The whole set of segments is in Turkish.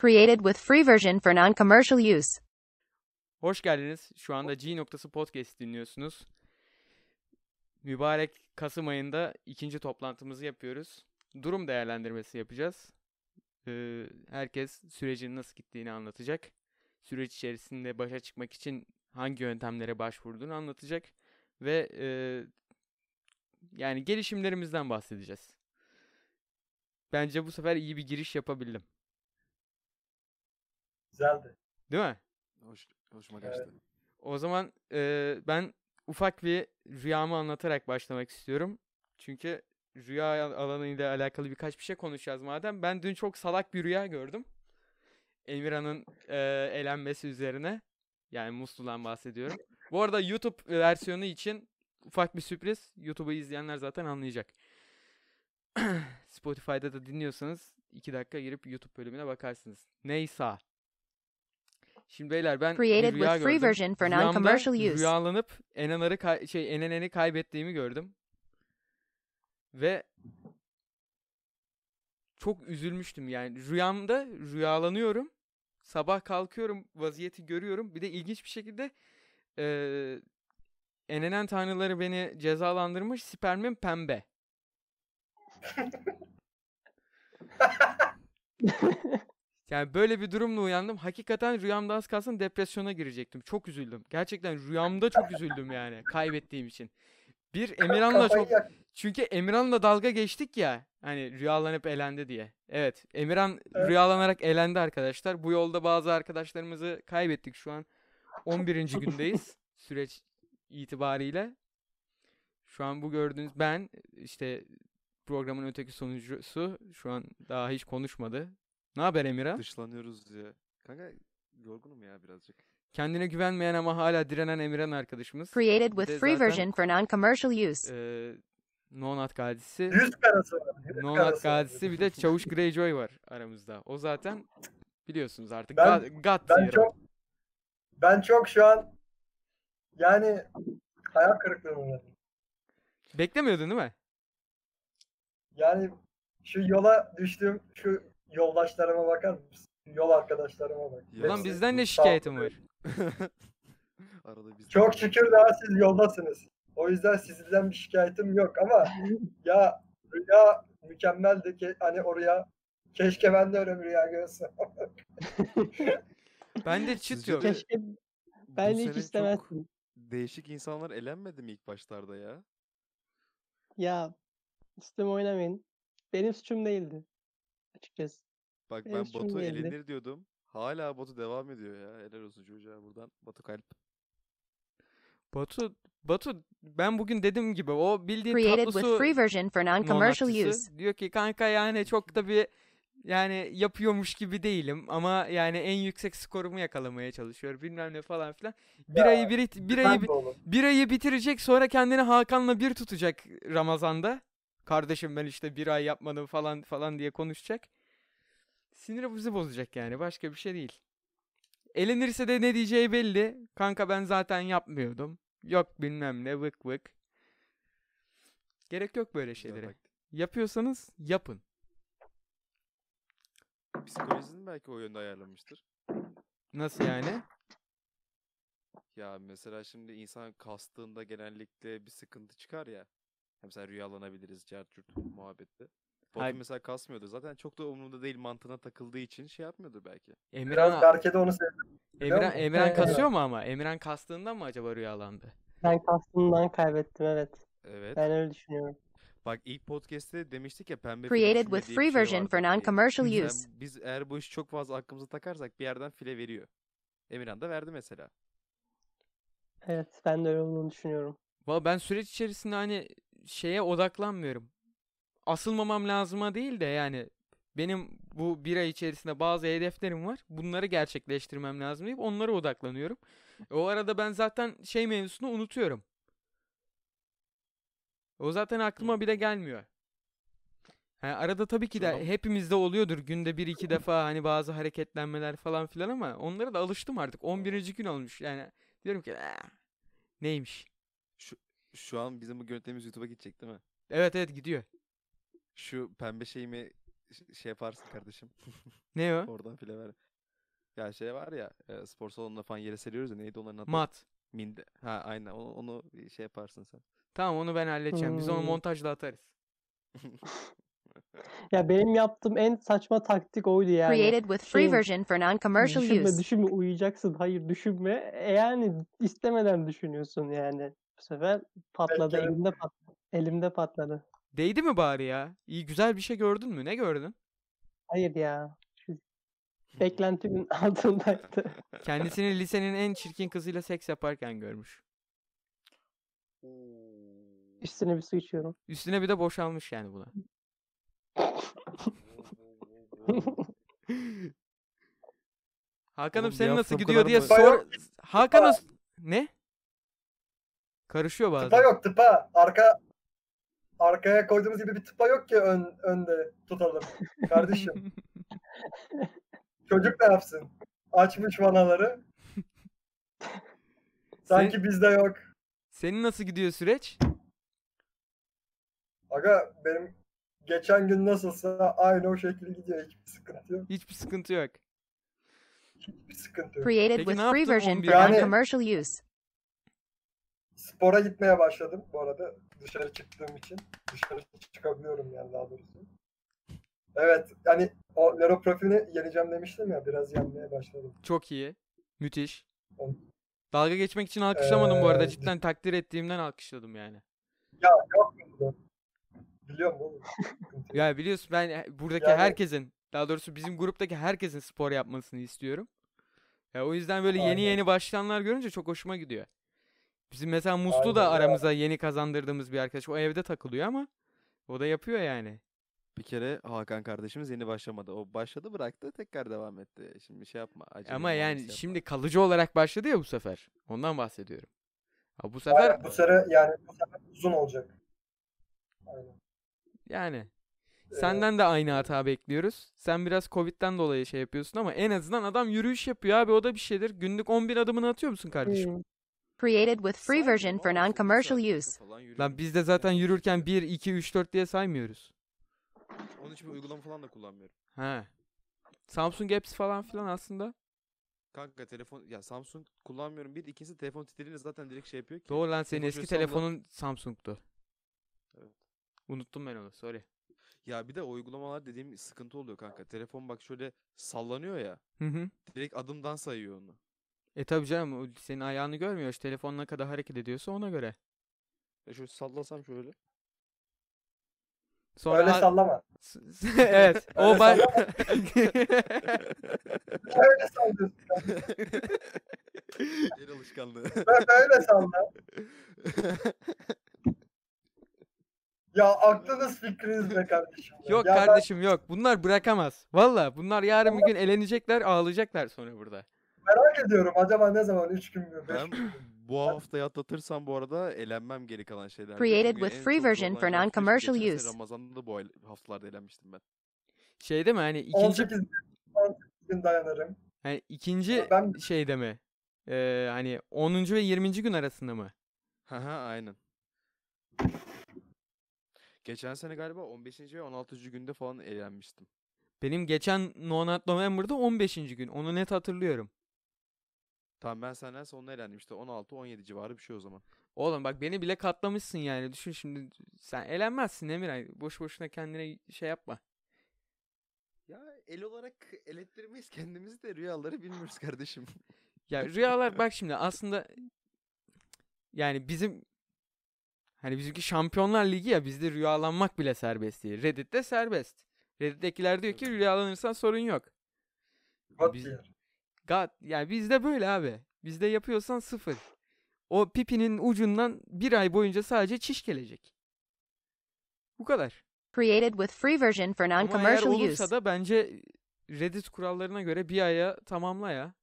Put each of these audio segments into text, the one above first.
Created with free version for non-commercial use. Hoş geldiniz. Şu anda G noktası podcast dinliyorsunuz. Mübarek Kasım ayında ikinci toplantımızı yapıyoruz. Durum değerlendirmesi yapacağız. Ee, herkes sürecin nasıl gittiğini anlatacak. Süreç içerisinde başa çıkmak için hangi yöntemlere başvurduğunu anlatacak. Ve e, yani gelişimlerimizden bahsedeceğiz. Bence bu sefer iyi bir giriş yapabildim. Güzeldi. Değil mi? Hoş, hoşuma Evet. kaçtı. O zaman e, ben ufak bir rüyamı anlatarak başlamak istiyorum. Çünkü rüya alanıyla alakalı birkaç bir şey konuşacağız madem. Ben dün çok salak bir rüya gördüm. Emirhan'ın e, elenmesi üzerine. Yani Muslu'dan bahsediyorum. Bu arada YouTube versiyonu için ufak bir sürpriz. YouTube'u izleyenler zaten anlayacak. Spotify'da da dinliyorsanız 2 dakika girip YouTube bölümüne bakarsınız. Neyse. Şimdi beyler ben bir Created rüya with free gördüm. version for non-commercial use. Rüyalanıp enanarı kay- şey eneneni kaybettiğimi gördüm. Ve çok üzülmüştüm yani. Rüyamda rüyalanıyorum. Sabah kalkıyorum, vaziyeti görüyorum. Bir de ilginç bir şekilde eee enenen tanrıları beni cezalandırmış. Spermim pembe. Yani böyle bir durumla uyandım. Hakikaten rüyamda az kalsın depresyona girecektim. Çok üzüldüm. Gerçekten rüyamda çok üzüldüm yani kaybettiğim için. Bir Emirhan'la çok çünkü Emirhan'la dalga geçtik ya. Hani rüyalanıp elendi diye. Evet. Emirhan Evet. rüyalanarak elendi arkadaşlar. Bu yolda bazı arkadaşlarımızı kaybettik şu an. 11. gündeyiz. Süreç itibariyle. Şu an bu gördüğünüz ben işte programın öteki sonucusu şu an daha hiç konuşmadı. Ne haber Emirhan? Dışlanıyoruz ya. Kanka yorgunum ya birazcık. Kendine güvenmeyen ama hala direnen Emirhan arkadaşımız. Created with free version for non-commercial use. eee Nonat Gadisi. Yüz karası var. yüz Nonat karası var. Gadisi bir de Çavuş Greyjoy var aramızda. O zaten biliyorsunuz artık. Ben- God, God Ben o. çok ben çok şu an yani hayal kırıklığına uğradım. Beklemiyordun değil mi? Yani şu yola düştüğüm şu yoldaşlarıma bakar mısın? Yol arkadaşlarıma bak. Ya Hepsi bizden ne şikayetin var? Arada biz Çok şükür daha siz yoldasınız. O yüzden sizden bir şikayetim yok ama ya rüya mükemmeldi ki hani oraya keşke ben de öyle bir rüya görsem. Ben de çıt yok. Keşke ben hiç istemezdim. değişik insanlar elenmedi mi ilk başlarda ya? Ya üstüme oynamayın. Benim suçum değildi. Açıkçası. Bak ben suçum Batu elenir diyordum. Hala Batu devam ediyor ya. Helal olsun çocuğa buradan. Batu kalp. Batu, Batu ben bugün dediğim gibi o bildiğin Created tatlı with su free version for non-commercial nonatçısı. use. Diyor ki kanka yani çok da bir yani yapıyormuş gibi değilim ama yani en yüksek skorumu yakalamaya çalışıyor bilmem ne falan filan. Bir Ya, ayı bir, bir ayı bir ayı bitirecek sonra kendini Hakan'la bir tutacak Ramazan'da. Kardeşim ben işte bir ay yapmadım falan falan diye konuşacak. Sinirimizi bozacak yani başka bir şey değil. Elenirse de ne diyeceği belli. Kanka ben zaten yapmıyordum. Yok bilmem ne vık vık. Gerek yok böyle şeylere. Yapıyorsanız yapın. Psikolojisini belki o yönde ayarlamıştır. Nasıl yani? Ya mesela şimdi insan kastığında genellikle bir sıkıntı çıkar ya. Mesela rüyalanabiliriz, cartürt muhabbette. Batu Hayır. mesela kasmıyordu. Zaten çok da umurunda değil mantığına takıldığı için şey yapmıyordur belki. Biraz Emirhan, Berke de onu sevdi. Emirhan? Emirhan kasıyor mu ama? Emirhan kastığından mı acaba rüyalandı? Ben kastımdan kaybettim evet. Evet. Ben öyle düşünüyorum. Bak ilk podcast'te demiştik ya pembe Created with free şey version for diye. non-commercial Sen- use. biz eğer bu işi çok fazla aklımıza takarsak bir yerden file veriyor. Emirhan da verdi mesela. Evet ben de öyle olduğunu düşünüyorum. Valla ben süreç içerisinde hani şeye odaklanmıyorum. Asılmamam lazıma değil de yani benim bu bir ay içerisinde bazı hedeflerim var. Bunları gerçekleştirmem lazım deyip onlara odaklanıyorum. O arada ben zaten şey mevzusunu unutuyorum. O zaten aklıma bile gelmiyor. Ha, arada tabii ki de hepimizde oluyordur günde bir iki defa hani bazı hareketlenmeler falan filan ama onlara da alıştım artık. 11. gün olmuş yani. Diyorum ki "Ah, neymiş? Şu an bizim bu görüntülerimiz YouTube'a gidecek değil mi? Evet evet gidiyor. Şu pembe şeyimi ş- şey yaparsın kardeşim. Ne o? Oradan file ver. Ya şey var ya e, spor salonunda falan yere seriyoruz ya neydi onların adı? Mat. Minde. Ha aynen onu, onu şey yaparsın sen. Tamam onu ben halledeceğim. Biz onu Hmm. montajla atarız. Ya benim yaptığım en saçma taktik oydu yani. Created with free Şey, version for non-commercial düşünme use. düşünme uyuyacaksın. Hayır düşünme. E yani istemeden düşünüyorsun yani. Bu sefer patladı Belki- elimde patladı. Elimde patladı. Değdi mi bari ya? İyi güzel bir şey gördün mü? Ne gördün? Hayır ya. Beklentimin altındaydı. Kendisini lisenin en çirkin kızıyla seks yaparken görmüş. Üstüne bir su içiyorum. Üstüne bir de boşalmış yani buna. Hakan'ım Oğlum, senin nasıl gidiyor kadar diye mı- sor. s- ne? Karışıyor Tıpa bazen. yok tıpa. Arka arkaya koyduğumuz gibi bir tıpa yok ki ön, önde tutalım. Kardeşim. Çocuk ne yapsın? Açmış vanaları. Sanki bizde yok. Senin nasıl gidiyor süreç? Aga benim geçen gün nasılsa aynı o şekilde gidiyor. Hiçbir sıkıntı yok. Hiçbir sıkıntı yok. Hiçbir sıkıntı yok. Created Peki with free version 11 for Yani- non-commercial use. Spora gitmeye başladım bu arada. Dışarı çıktığım için. Dışarı çıkabiliyorum yani daha doğrusu. Evet yani o nero profilini yeneceğim demiştim ya biraz yenmeye başladım. Çok iyi. Müthiş. Dalga geçmek için alkışlamadım bu arada. Ee, Cidden takdir ettiğimden alkışladım yani. Ya yok mu? Biliyorum oğlum. Ya biliyorsun ben buradaki Yani- herkesin, daha doğrusu bizim gruptaki herkesin spor yapmasını istiyorum. Ya o yüzden böyle yeni Aynen. yeni başlayanlar görünce çok hoşuma gidiyor. Bizim mesela Muslu da Aynen ya. aramıza yeni kazandırdığımız bir arkadaş. O evde takılıyor ama o da yapıyor yani. Bir kere Hakan kardeşimiz yeni başlamadı. O başladı bıraktı tekrar devam etti. Şimdi şey yapma. acele Ama yani muamelesi yapma. şimdi kalıcı olarak başladı ya bu sefer. Ondan bahsediyorum. Ha bu sefer Aynen, bu sene yani bu sefer uzun olacak. Aynen. yani Ee, senden de aynı hata bekliyoruz. Sen biraz Covid'den dolayı şey yapıyorsun ama en azından adam yürüyüş yapıyor abi o da bir şeydir. Günlük 11 adımını atıyor musun kardeşim? Hmm. Created with free version for non-commercial use. Lan biz de zaten yürürken 1, 2, 3, 4 diye saymıyoruz. Onun için bir uygulama falan da kullanmıyorum. Ha. Samsung Apps falan filan aslında. Kanka telefon ya Samsung kullanmıyorum. Bir ikincisi telefon titrediğinde zaten direkt şey yapıyor ki. Doğru lan senin eski telefonun Samsung'tu. Evet. Unuttum ben onu sorry. Ya bir de o uygulamalar dediğim sıkıntı oluyor kanka. Telefon bak şöyle sallanıyor ya. Hı hı. Direkt adımdan sayıyor onu. E tabi canım o senin ayağını görmüyor. İşte telefon ne kadar hareket ediyorsa ona göre. Ya şöyle sallasam şöyle. Sonra Öyle sallama. Evet. o Öyle bay Öyle sallıyorsun. El alışkanlığı. Böyle, böyle salla. Ya aklınız fikriniz be kardeşim. Yok Ya ben- kardeşim yok. Bunlar bırakamaz. Valla bunlar yarın bir gün elenecekler, ağlayacaklar sonra burada. Merak ediyorum acaba ne zaman 3 gün mü 5 Ben gün mü? bu haftayı atlatırsam bu arada elenmem geri kalan şeylerde. Created Çünkü with en free çok version zorlanan for non-commercial geçen sene use. Ramazan'da da bu ay- haftalarda elenmiştim ben. Şey değil mi hani ikinci 18 gün, 18 gün dayanırım. hani ikinci Ben şeyde mi? Ee, hani 10. ve 20. gün arasında mı? Haha aynen. Geçen sene galiba 15. ve 16. günde falan elenmiştim. Benim geçen No Nut November'da 15. gün. Onu net hatırlıyorum. Tamam ben senden sonra elendim işte 16-17 civarı bir şey o zaman. Oğlum bak beni bile katlamışsın yani. Düşün şimdi sen elenmezsin Emiray. Boş boşuna kendine şey yapma. Ya el olarak elettirmeyiz kendimizi de rüyaları bilmiyoruz kardeşim. Ya rüyalar bak şimdi aslında yani bizim hani bizimki Şampiyonlar Ligi ya bizde rüyalanmak bile serbest değil. Reddit'te serbest. Reddit'tekiler diyor ki rüyalanırsan sorun yok. Biz-. God yani bizde böyle abi. Bizde yapıyorsan sıfır. O pipinin ucundan bir ay boyunca sadece çiş gelecek. Bu kadar. Created with free version for non-commercial olursa use. da bence Reddit kurallarına göre bir aya tamamla ya.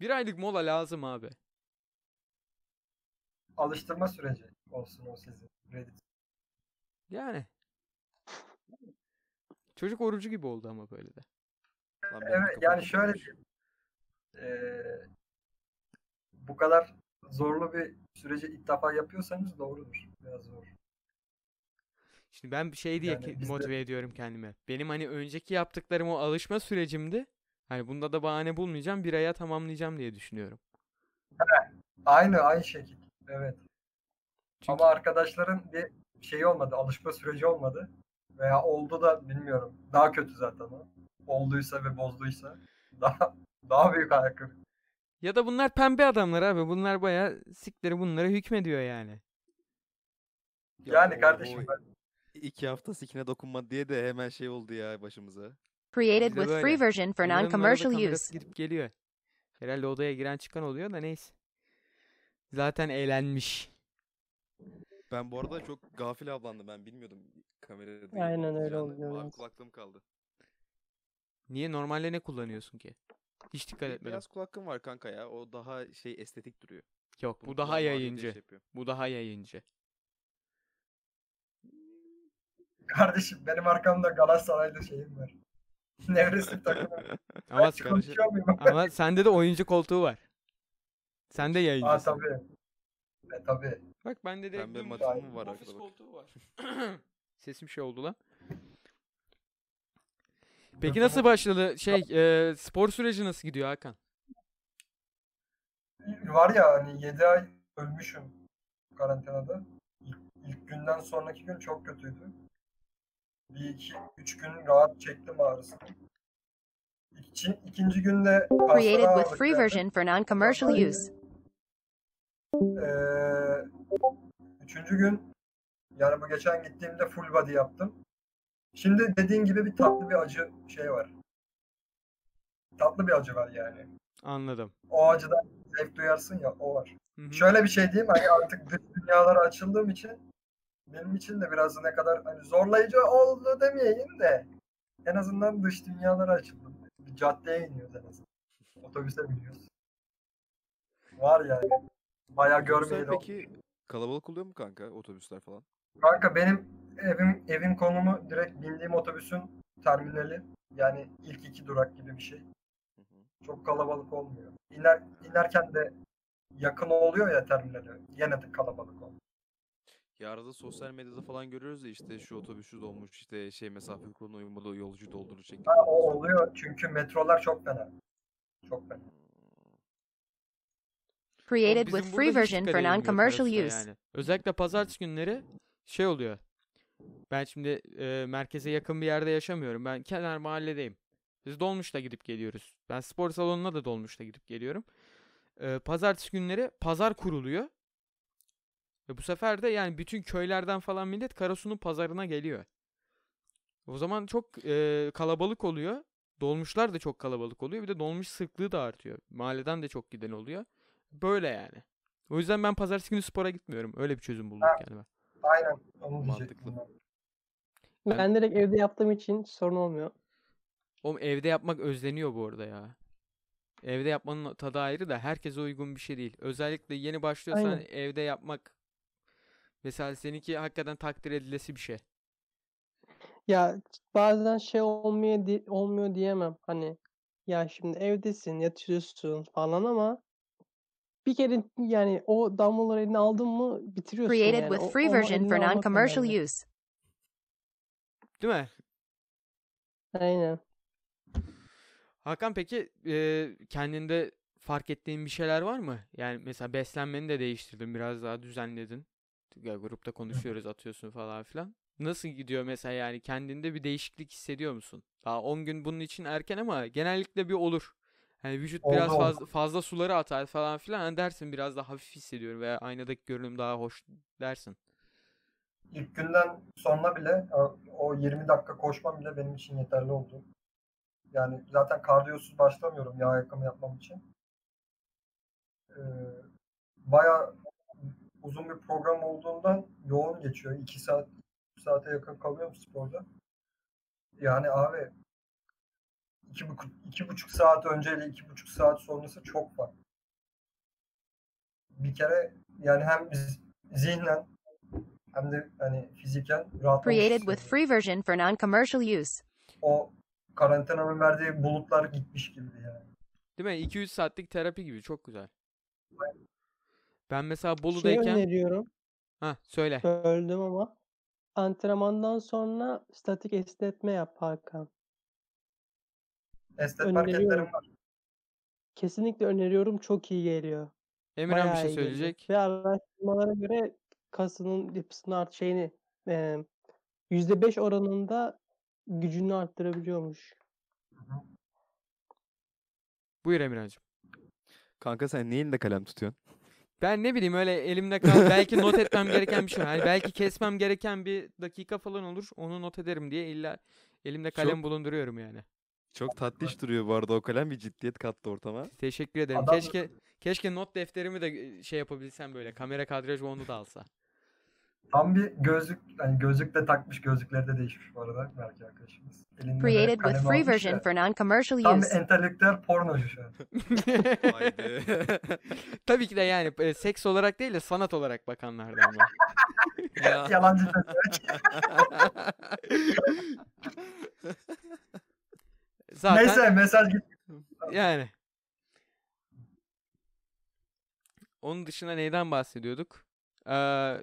Bir aylık mola lazım abi. Alıştırma süreci olsun o sizin. Reddit. Yani. Çocuk orucu gibi oldu ama böyle de. Lan Evet yani şöyle Ee, bu kadar zorlu bir süreci ilk defa yapıyorsanız doğrudur. Biraz zor. Şimdi ben şey diye Yani de- motive ediyorum kendime. Benim hani önceki yaptıklarım o alışma sürecimdi. Hani bunda da bahane bulmayacağım. Bir aya tamamlayacağım diye düşünüyorum. Aynı aynı şekil. Evet. Çünkü Ama arkadaşların bir şeyi olmadı. Alışma süreci olmadı. Veya oldu da bilmiyorum. Daha kötü zaten o. Olduysa ve bozduysa daha daha büyük ayakkabı. ya da bunlar pembe adamlar abi. Bunlar bayağı sikleri bunlara hükmediyor yani. Ya Yani o- kardeşim ben iki hafta sikine dokunma diye de hemen şey oldu ya başımıza. Created with free version for Bunların arada non-commercial kamerası use. gidip geliyor. Herhalde odaya giren çıkan oluyor da neyse. Zaten eğlenmiş. Ben bu arada çok gafil avlandım ben bilmiyordum kamerada Aynen öyle olacağını. oluyor, Mavi kulaklığım kaldı. Niye? Normalde ne kullanıyorsun ki? Hiç dikkat Bir etmedim. Beyaz kulaklığım var kanka ya o daha şey estetik duruyor. Yok bu Bunu daha yayıncı. şey. Bu daha yayıncı. kardeşim benim arkamda Galatasaraylı şeyim var. Nevresim takımı. Ama, muyum? ama sende de oyuncu koltuğu var. Sen de Aa yayıncısın. tabii. E tabii. Bak bende de Pembe var ofis koltuğu var. Sesim şey oldu lan. Peki nasıl başladı şey e, spor süreci nasıl gidiyor Hakan? Var ya hani 7 ay ölmüşüm karantinada. İlk, ilk günden sonraki gün çok kötüydü. Bir iki, üç gün rahat çektim ağrısını. İki, ikinci günde Created with free version for non-commercial use. Ee, üçüncü gün yani bu geçen gittiğimde full body yaptım. Şimdi dediğin gibi bir tatlı bir acı şey var. Tatlı bir acı var yani. Anladım. O acıdan zevk duyarsın ya o var. Hı hı. Şöyle bir şey diyeyim hani artık dış dünyalara açıldığım için benim için de biraz ne kadar hani zorlayıcı oldu demeyeyim de en azından dış dünyalara açıldım. Bir caddeye iniyoruz en azından. Otobüse biniyoruz. Var yani. Bayağı Otobüsler görmeyeli oldu. peki kalabalık oluyor mu kanka otobüsler falan? Kanka benim evim evin konumu direkt bindiğim otobüsün terminali. Yani ilk iki durak gibi bir şey. Hı hı. Çok kalabalık olmuyor. İner, inerken de yakın oluyor ya terminale. Yine de kalabalık olmuyor. Ya arada sosyal medyada falan görüyoruz ya işte şu otobüsü dolmuş işte şey mesafe kuruluna uymalı yolcu doldurur şeklinde. Ha, o oluyor çünkü metrolar çok fena. Çok fena. Created with free version for non-commercial use. yani. Özellikle pazartesi günleri şey oluyor. Ben şimdi e, merkeze yakın bir yerde yaşamıyorum. Ben kenar mahalledeyim. Biz dolmuşla gidip geliyoruz. Ben spor salonuna da dolmuşla gidip geliyorum. E, pazartesi günleri pazar kuruluyor. Ve bu sefer de yani bütün köylerden falan millet Karasu'nun pazarına geliyor. O zaman çok e, kalabalık oluyor. Dolmuşlar da çok kalabalık oluyor. Bir de dolmuş sıklığı da artıyor. Mahalleden de çok giden oluyor. Böyle yani. O yüzden ben pazartesi günü spora gitmiyorum. Öyle bir çözüm buldum Ha. kendime. Aynen onu. Mantıklı. Ben. Ben direkt evde yaptığım için sorun olmuyor. Oğlum evde yapmak özleniyor bu arada ya. Evde yapmanın tadı ayrı da herkese uygun bir şey değil. Özellikle yeni başlıyorsan Aynen. evde yapmak mesela seninki hakikaten takdir edilesi bir şey. Ya bazen şey olmuyor di- olmuyor diyemem. Hani ya şimdi evdesin, yatıyorsun falan ama bir kere yani o damlaları eline aldın mı bitiriyorsun Created yani. with O- free onu version for non-commercial use. Değil mi? Aynen. Hakan peki e, kendinde fark ettiğin bir şeyler var mı? Yani mesela beslenmeni de değiştirdin, biraz daha düzenledin. Ya grupta konuşuyoruz, atıyorsun falan filan. Nasıl gidiyor mesela yani kendinde bir değişiklik hissediyor musun? Daha 10 gün bunun için erken ama genellikle bir olur. Hani vücut Oldu, biraz fazla, fazla suları atar falan filan hani dersin biraz daha hafif hissediyorum veya aynadaki görünüm daha hoş dersin. İlk günden sonra bile o- o 20 dakika koşmam bile benim için yeterli oldu. Yani zaten kardiyosuz başlamıyorum yağ yakımı yapmam için. Ee, bayağı uzun bir program olduğundan yoğun geçiyor. 2 saat 3 saate yakın kalıyorum sporda. Yani abi iki, buçuk, iki buçuk saat önceyle iki buçuk saat sonrası çok farklı. Bir kere yani hem zihnen hem de hani fiziken rahatlamış Created with free version for non-commercial use. O karantinanın verdiği bulutlar gitmiş gibi yani. Değil mi? 2-3 saatlik terapi gibi çok güzel. Ben mesela Şey Bolu'dayken öneriyorum. ha söyle. Böldüm ama. antrenmandan sonra statik esnetme yap Hakan. Estet hareketlerim Öneriyorum. var. Kesinlikle öneriyorum. Çok iyi geliyor. Emirhan bir şey söyleyecek. Ve araştırmalara göre kasının yapısını art şeyini eee %5 oranında gücünü arttırabiliyormuş. Buyur Emirhan'cığım. Kanka sen niye elinde kalem tutuyorsun? Ben ne bileyim öyle elimde kal belki not etmem gereken bir şey. Hani belki kesmem gereken bir dakika falan olur. Onu not ederim diye illa elimde kalem Çok- bulunduruyorum yani. Çok tatlış duruyor bu arada o kalem bir ciddiyet kattı ortama. Teşekkür ederim. Adam- Keşke keşke not defterimi de e, şey yapabilsem böyle. Kamera kadrajı onu da alsa. Tam bir gözlük, yani gözlük de takmış, gözlükleri de değişmiş bu arada belki arkadaşımız. Elinde de Created with free version ya. for non-commercial Tam bir use. entelektüel pornocu şu an. Haydi. Tabii ki de yani e, seks olarak değil de sanat olarak bakanlardan var. ya. Yalancı. Zaten Neyse mesaj git. yani. Onun dışında neyden bahsediyorduk? Ee,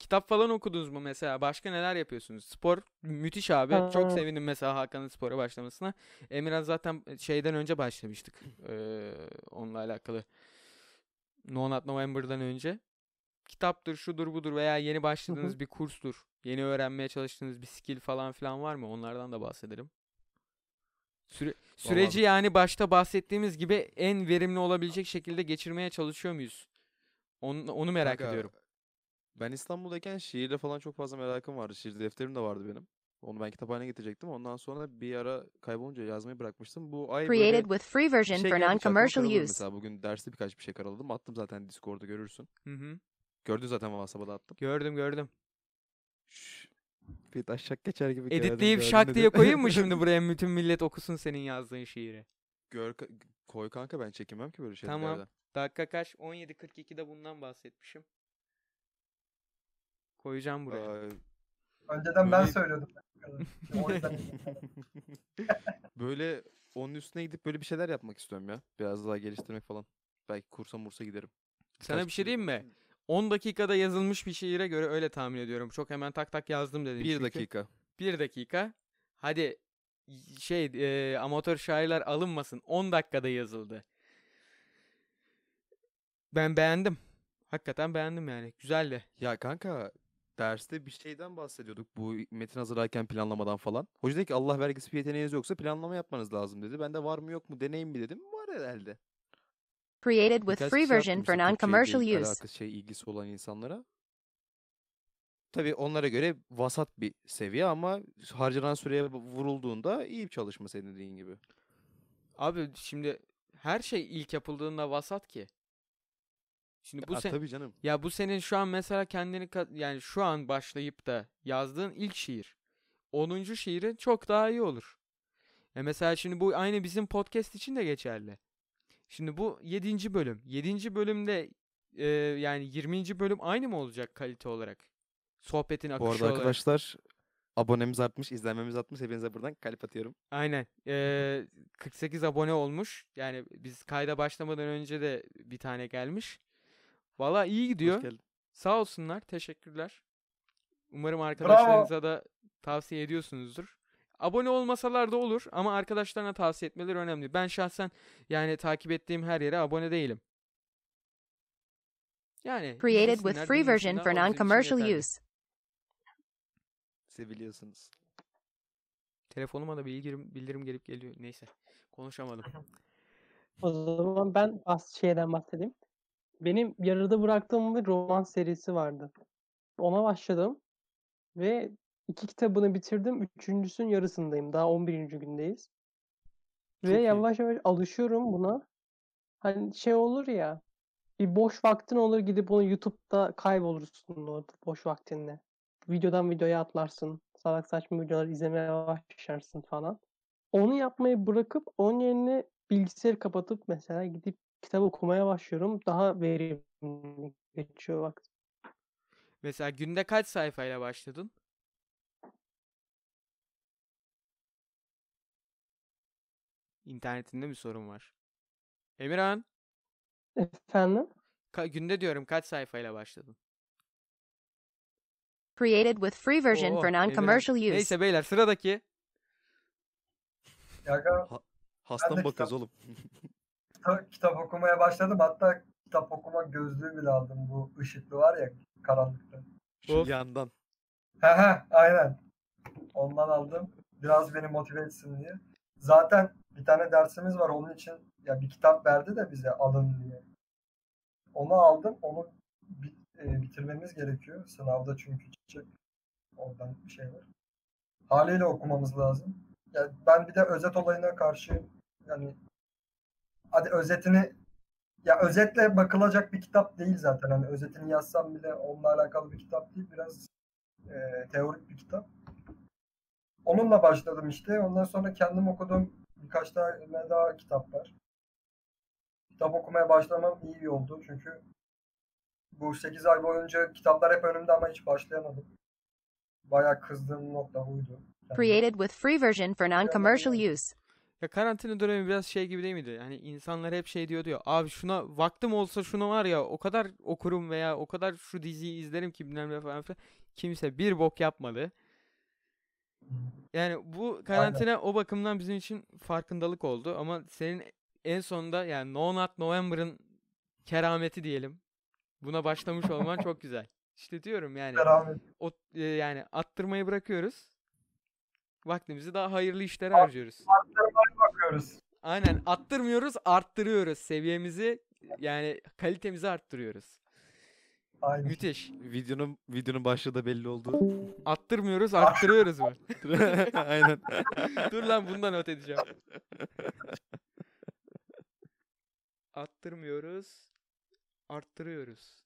kitap falan okudunuz mu mesela? Başka neler yapıyorsunuz? Spor müthiş abi. Çok Ha. sevindim mesela Hakan'ın spora başlamasına. Emirhan zaten şeyden önce başlamıştık. Ee, onunla alakalı. No Not November'dan önce. Kitaptır, şudur budur veya yeni başladığınız bir kurstur. Yeni öğrenmeye çalıştığınız bir skill falan filan var mı? Onlardan da bahsedelim. Süre- süreci yani başta bahsettiğimiz gibi en verimli olabilecek şekilde geçirmeye çalışıyor muyuz? Onu, onu merak Kanka, ediyorum. Ben İstanbul'dayken şiirle falan çok fazla merakım vardı. Şiir defterim de vardı benim. Onu ben kütüphaneye getirecektim. Ondan sonra bir ara kaybolunca yazmayı bırakmıştım. Bu ay böyle Created with free version şey for non-commercial use. Mesela bugün derste birkaç bir şey karaladım. Attım zaten Discord'da görürsün. Hı hı. Gördün zaten WhatsApp'a da attım. Gördüm gördüm. Şşş. Bir taşak geçer gibi Editleyip şak diye koyayım mı şimdi buraya bütün millet okusun senin yazdığın şiiri? Gör, koy kanka ben çekinmem ki böyle Tamam. şeylerden. Dakika kaç? 17.42'de bundan bahsetmişim. Koyacağım buraya. Aa, Önceden ben Böyle- söylüyordum. O yüzden böyle onun üstüne gidip böyle bir şeyler yapmak istiyorum ya. Biraz daha geliştirmek falan. Belki kursa mursa giderim. Sana bir şey diyeyim mi? 10 dakikada yazılmış bir şiire göre öyle tahmin ediyorum. Çok hemen tak tak yazdım dedim Bir çünkü. dakika. Bir dakika. Hadi şey e, amatör şairler alınmasın. 10 dakikada yazıldı. Ben beğendim. Hakikaten beğendim yani. Güzeldi. Ya kanka derste bir şeyden bahsediyorduk bu metin hazırlarken planlamadan falan. Hoca dedi ki Allah vergisi bir yeteneğiniz yoksa planlama yapmanız lazım dedi. Ben de var mı yok mu deneyim mi dedim. Var herhalde. Created with Birkaç free kişi version for non-commercial il- use. alakası şey ilgisi olan insanlara. Tabii onlara göre vasat bir seviye ama harcanan süreye vurulduğunda iyi bir çalışma senin dediğin gibi. Abi şimdi her şey ilk yapıldığında vasat ki. Şimdi bu Ya sen tabii canım. ya bu senin şu an mesela kendini yani şu an başlayıp da yazdığın ilk şiir. 10. şiirin çok daha iyi olur. E mesela şimdi bu aynı bizim podcast için de geçerli. Şimdi bu 7. bölüm. 7. bölümde e, yani 20. bölüm aynı mı olacak kalite olarak? Sohbetin Bu akışı arada olarak. arkadaşlar abonemiz artmış, izlenmemiz artmış. Hepinize buradan kalp atıyorum. Aynen. Eee 48 abone olmuş. Yani biz kayda başlamadan önce de bir tane gelmiş. Valla iyi Hoş gidiyor. geldin. Sağ olsunlar. Teşekkürler. Umarım arkadaşlarınıza da tavsiye ediyorsunuzdur. Abone olmasalar da olur ama arkadaşlarına tavsiye etmeleri önemli. Ben şahsen yani takip ettiğim her yere abone değilim. Yani Created with free version for non-commercial use. Seviliyorsunuz. Telefonuma da bildirim, bildirim gelip geliyor. Neyse. Konuşamadım. O zaman ben az şeyden bahsedeyim. Benim yarıda bıraktığım bir roman serisi vardı. Ona başladım ve iki kitabını bitirdim. Üçüncüsünün yarısındayım. Daha 11. gündeyiz. Çok Ve iyi. yavaş yavaş alışıyorum buna. Hani şey olur ya bir boş vaktin olur gidip onu YouTube'da kaybolursun o boş vaktinde. Videodan videoya atlarsın. Salak saçma videolar izlemeye başlarsın falan. Onu yapmayı bırakıp onun yerine bilgisayarı kapatıp mesela gidip kitap okumaya başlıyorum. Daha verimli geçiyor vakit. Mesela günde kaç sayfayla başladın? İnternetinde mi sorun var? Emirhan, Efendim? ka- günde diyorum kaç sayfayla başladın? Created with free version Oo, for Emirhan. non-commercial use. Neyse beyler sıradaki. Ya aga, Hasta Ben de bakıyoruz oğlum? kita- kitap okumaya başladım. Hatta kitap okuma gözlüğü bile aldım. Bu ışıklı var ya karanlıkta. Şu Of. yandan. He he aynen. Ondan aldım. Biraz beni motive etsin diye. Zaten bir tane dersimiz var onun için ya bir kitap verdi de bize alın diye. Onu aldım. Onu bi- e, bitirmemiz gerekiyor. Sınavda çünkü çıkacak. Oradan bir şey var. Haliyle okumamız lazım. Ya ben bir de özet olayına karşı yani hadi özetini ya özetle bakılacak bir kitap değil zaten. Hani özetini yazsam bile onunla alakalı bir kitap değil. Biraz e, teorik bir kitap. Onunla başladım işte. Ondan sonra kendim okuduğum birkaç tane daha kitap var. Kitap okumaya başlamam iyi oldu çünkü bu 8 ay boyunca kitaplar hep önümde ama hiç başlayamadım. Bayağı kızdığım nokta buydu. Created with free version for non-commercial use. Ya karantina dönemi biraz şey gibi değil miydi? Hani insanlar hep şey diyordu ya. Abi şuna vaktim olsa şunu var ya o kadar okurum veya o kadar şu diziyi izlerim ki bilmem ne falan filan. Kimse bir bok yapmadı. Yani bu karantina o bakımdan bizim için farkındalık oldu ama senin en sonunda yani No Not November'ın kerameti diyelim. Buna başlamış olman çok güzel. İşte diyorum yani Beraber o e, yani attırmayı bırakıyoruz. Vaktimizi daha hayırlı işlere harcıyoruz. Bakıyoruz. Aynen attırmıyoruz, arttırıyoruz seviyemizi yani kalitemizi arttırıyoruz. Aynen. Müthiş. Videonun videonun başlığı da belli oldu. Attırmıyoruz, arttırıyoruz var. Aynen. Dur lan bundan not edeceğim. Attırmıyoruz, arttırıyoruz.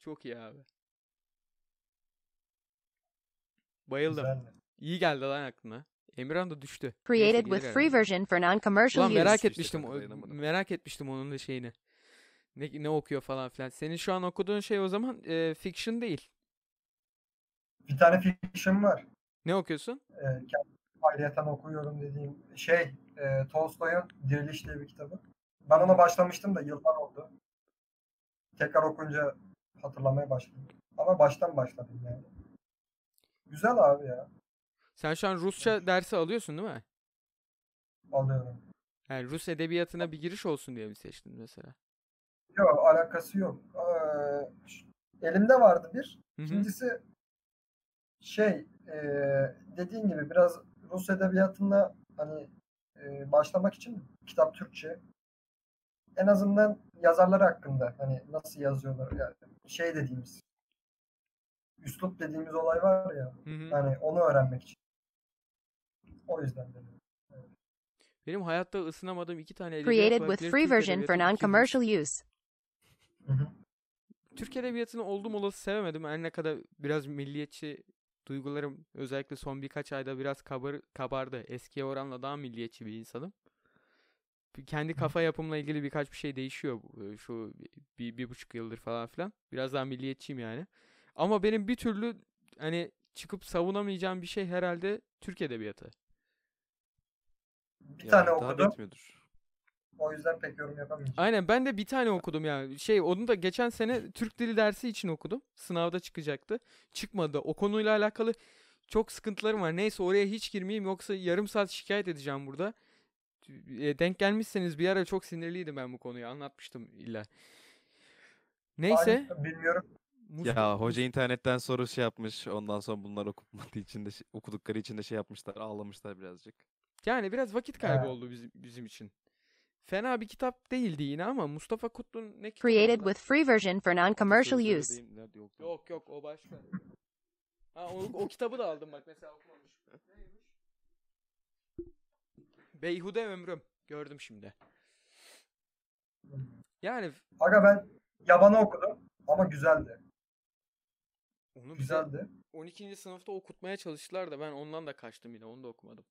Çok iyi abi. Bayıldım. Güzeldi. İyi geldi lan aklına. Emirhan da düştü. Created with free version for non-commercial use. merak etmiştim. o-. Merak etmiştim onun da şeyini. Ne, ne okuyor falan filan. Senin şu an okuduğun şey o zaman e, fiction değil. Bir tane fiction var. Ne okuyorsun? E, ayrıyeten okuyorum dediğim şey e, Tolstoy'un Diriliş diye bir kitabı. Ben ona başlamıştım da yıllar oldu. Tekrar okunca hatırlamaya başladım. Ama baştan başladım yani. Güzel abi ya. Sen şu an Rusça dersi alıyorsun değil mi? Alıyorum. Yani Rus edebiyatına bir giriş olsun diye mi seçtin mesela? Yok alakası yok. Ee, elimde vardı bir. Hı hı. İkincisi şey e, dediğin gibi biraz Rus edebiyatına hani e, başlamak için kitap Türkçe. En azından yazarlar hakkında hani nasıl yazıyorlar yani şey dediğimiz üslup dediğimiz olay var ya Hı hı. hani onu öğrenmek için. O yüzden dedim. Benim hayatta ısınamadığım iki tane edebiyat Created var. with free Türk version for non-commercial use. Türk edebiyatını oldum olası sevemedim. Her ne kadar biraz milliyetçi duygularım özellikle son birkaç ayda biraz kabar, kabardı. Eskiye oranla daha milliyetçi bir insanım. Bir- Kendi kafa yapımla ilgili birkaç bir şey değişiyor e, şu bir, bir buçuk yıldır falan filan. Biraz daha milliyetçiyim yani. Ama benim bir türlü hani çıkıp savunamayacağım bir şey herhalde Türk edebiyatı. Bir Ya, tane okudum. etmiyordur. O yüzden pek yorum yapamayacağım. Aynen ben de bir tane okudum yani. Şey onu da geçen sene Türk dili dersi için okudum. Sınavda çıkacaktı. Çıkmadı. O konuyla alakalı çok sıkıntılarım var. Neyse oraya hiç girmeyeyim yoksa yarım saat şikayet edeceğim burada. E, denk gelmişseniz bir ara çok sinirliydim ben bu konuyu. Anlatmıştım illa. Neyse. Aynı- bilmiyorum. Mus- Ya hoca internetten soru şey yapmış. Ondan sonra bunlar okumadığı için de şey- okudukları için de şey yapmışlar. Ağlamışlar birazcık. Yani biraz vakit kaybı Ha. oldu bizim, bizim için. Fena bir kitap değildi yine ama Mustafa Kutlu'nun ne kitabı? Created with free version for non-commercial use. yok? Yok o başka. Ha o, o kitabı da aldım bak mesela okumamışım. Neymiş? Beyhude ömrüm. Gördüm şimdi. Yani Aga ben yabanı okudum ama güzeldi. onu Güzeldi. 12. sınıfta okutmaya çalıştılar da ben ondan da kaçtım yine. Onu da okumadım.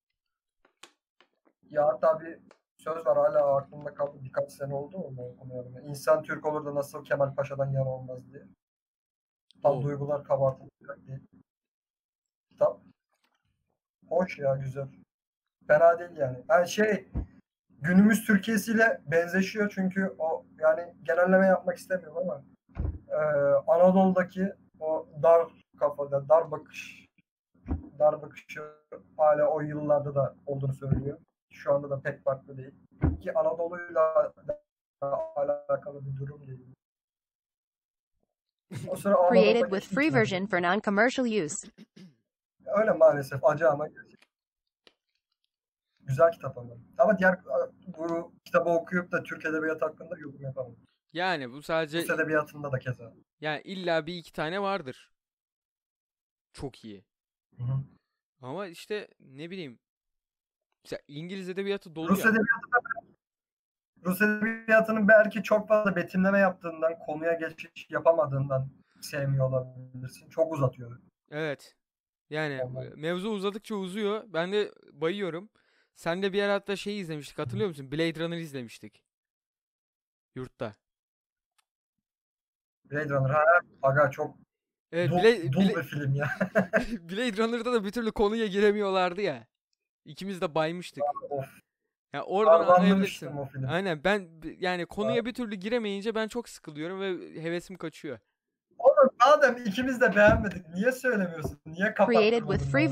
Ya hatta bir söz var hala aklımda kaldı. Birkaç sene oldu onu okumayalım. İnsan Türk olur da nasıl Kemal Paşa'dan yana olmaz diye. Tam Oo. duygular kabartılacak değil. Kitap. Hoş ya güzel. Fena değil yani. Yani şey günümüz Türkiye'siyle benzeşiyor çünkü o yani genelleme yapmak istemiyorum ama e, Anadolu'daki o dar kafada, dar bakış, dar bakışı hala o yıllarda da olduğunu söylüyor. Şu anda da pek farklı değil. Ki Anadolu'yla da alakalı bir durum değil. O sıra Created with free version for non-commercial use. Öyle maalesef acı ama. Güzel kitap ama. Ama diğer bu kitabı okuyup da Türk Edebiyatı hakkında yorum yapamam. Yani bu sadece Rus Edebiyatı'nda da keza. yani illa bir iki tane vardır. Çok iyi. Hı hı. Ama işte ne bileyim. Mesela İngiliz edebiyatı dolu Rus ya. Edebiyatı da Rus Edebiyatı'nın belki çok fazla betimleme yaptığından, konuya geçiş yapamadığından sevmiyor olabilirsin. Çok uzatıyor. Evet. Yani Ondan. mevzu uzadıkça uzuyor. Ben de bayıyorum. Sen de bir ara hatta şey izlemiştik hatırlıyor musun? Blade Runner izlemiştik. Yurtta. Blade Runner ha aga çok Evet dul, Blade, dul Bla- bir film ya. Blade Runner'da da bir türlü konuya giremiyorlardı ya. İkimiz de baymıştık. of. Ya oradan anlayabilirsin. Aynen ben yani konuya bir türlü giremeyince ben çok sıkılıyorum ve hevesim kaçıyor. Oğlum madem ikimiz de beğenmedik niye söylemiyorsun? Niye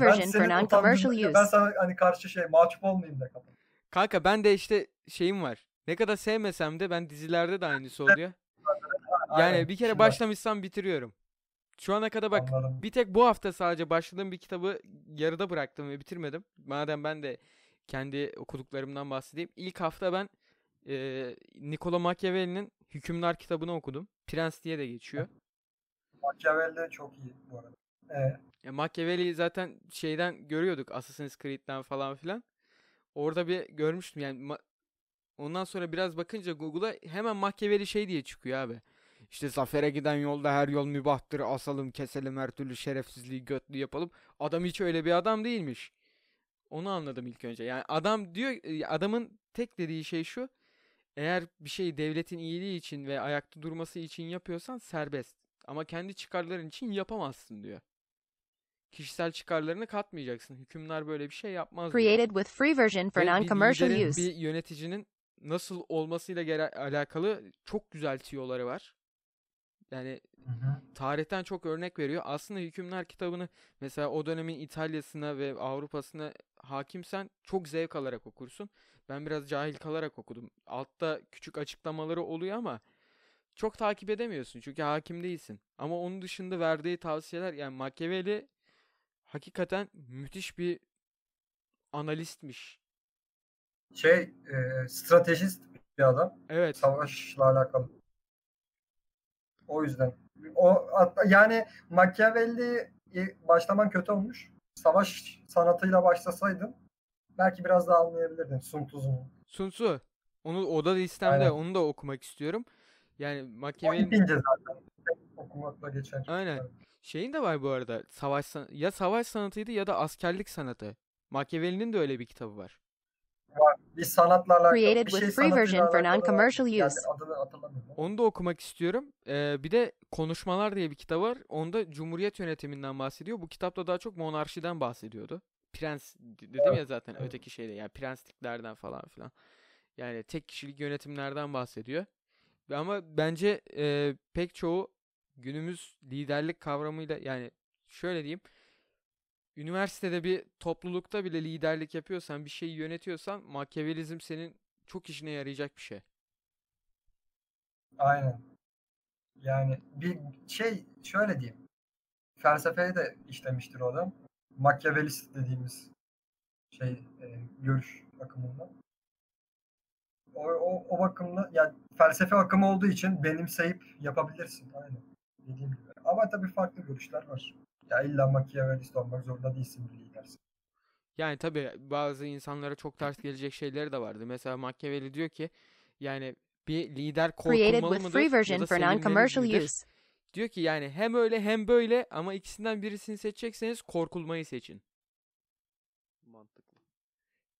bana? Ben version for senin non-commercial utandığında- Ben use. sana hani karşı şey mahcup olmayayım da kapat. Kanka ben de işte şeyim var. Ne kadar sevmesem de ben dizilerde de aynısı oluyor. Yani Aynen, bir kere başlamışsam bitiriyorum. Şu ana kadar bak anladım. bir tek bu hafta sadece başladığım bir kitabı yarıda bıraktım ve bitirmedim. Madem ben de kendi okuduklarımdan bahsedeyim. İlk hafta ben eee Niccolo Machiavelli'nin Hükümdar kitabını okudum. Prens diye de geçiyor. Machiavelli de çok iyi bu arada. Ee, Ya Machiavelli'yi zaten şeyden görüyorduk Assassin's Creed'den falan filan. Orada bir görmüştüm yani ondan sonra biraz bakınca Google'a hemen Machiavelli şey diye çıkıyor abi. İşte zafere giden yolda her yol mübahtır. Asalım, keselim, her türlü şerefsizliği götlü yapalım. Adam hiç öyle bir adam değilmiş. Onu anladım ilk önce. Yani adam diyor e, adamın tek dediği şey şu. Eğer bir şeyi devletin iyiliği için ve ayakta durması için yapıyorsan serbest. Ama kendi çıkarların için yapamazsın diyor. Kişisel çıkarlarını katmayacaksın. Hükümler böyle bir şey yapmaz diyor. Created with free version for non-commercial use. bir yöneticinin nasıl olmasıyla alakalı çok güzel tiyoları var. Yani tarihten çok örnek veriyor. Aslında Hükümler kitabını mesela o dönemin İtalya'sına ve Avrupa'sına hakimsen çok zevk alarak okursun. Ben biraz cahil kalarak okudum. Altta küçük açıklamaları oluyor ama çok takip edemiyorsun çünkü hakim değilsin. Ama onun dışında verdiği tavsiyeler yani Machiavelli hakikaten müthiş bir analistmiş. Şey, e, stratejist bir adam. Evet. Savaşla alakalı. O yüzden. O hatta yani Machiavelli e, başlaman kötü olmuş. Savaş sanatıyla başlasaydın belki biraz daha anlayabilirdin Sun Tzu'nu. Sun Tzu. Onu o da listemde Aynen. onu da okumak istiyorum. Yani O Machiavelli ipince zaten okumakla geçer. Aynen. Şeyin de var bu arada. Savaş san- ya savaş sanatıydı ya da askerlik sanatı. Machiavelli'nin de öyle bir kitabı var. Bir sanatla alakalı Created bir with şey free sanatıyla version for non-commercial Yani use. adını hatırlamıyorum. Onu da okumak istiyorum. Ee, bir de Konuşmalar diye bir kitap var. Onda Cumhuriyet yönetiminden bahsediyor. Bu kitapta daha çok monarşiden bahsediyordu. Prens dedim ya zaten evet. öteki şeyde yani prensliklerden falan filan. Yani tek kişilik yönetimlerden bahsediyor. Ama bence e, pek çoğu günümüz liderlik kavramıyla yani şöyle diyeyim. Üniversitede bir toplulukta bile liderlik yapıyorsan, bir şeyi yönetiyorsan Machiavellizm senin çok işine yarayacak bir şey. Aynen. Yani bir şey şöyle diyeyim. Felsefeyi de işlemiştir o adam. Machiavellist dediğimiz şey e, görüş bakımından. O, o, o bakımda yani felsefe akımı olduğu için benimseyip yapabilirsin. Aynen. Dediğim gibi. Ama tabii farklı görüşler var. Ya illa Machiavellist olmak zorunda değilsin bir lidersin. Yani tabii bazı insanlara çok ters gelecek şeyleri de vardı. Mesela Machiavelli diyor ki yani bir lider korkulmalı mıdır free ya version da for non-commercial use. Diyor ki yani hem öyle hem böyle ama ikisinden birisini seçecekseniz korkulmayı seçin. Mantıklı.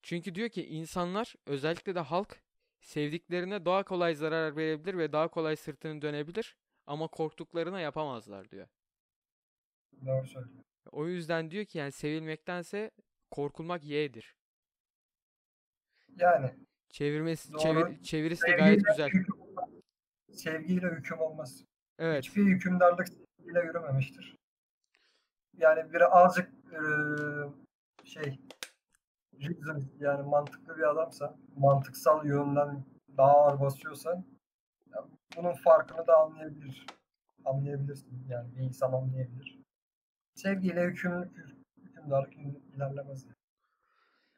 Çünkü diyor ki insanlar özellikle de halk sevdiklerine daha kolay zarar verebilir ve daha kolay sırtını dönebilir ama korktuklarına yapamazlar diyor. Doğru söylüyorsun. O yüzden diyor ki yani sevilmektense korkulmak yeğdir. Yani Çevirmesi Doğru. çevir, çevirisi de gayet güzel. hüküm. Sevgiyle hüküm olmaz. Evet. Hiçbir hükümdarlık sevgiyle yürümemiştir. yani biri azıcık eee, şey reason yani mantıklı bir adamsa, mantıksal yönden daha ağır basıyorsa ya bunun farkını da anlayabilir. Anlayabilirsin. Yani bir insan anlayabilir. Sevgiyle hükümlülük, hükümdarlık ilerlemez.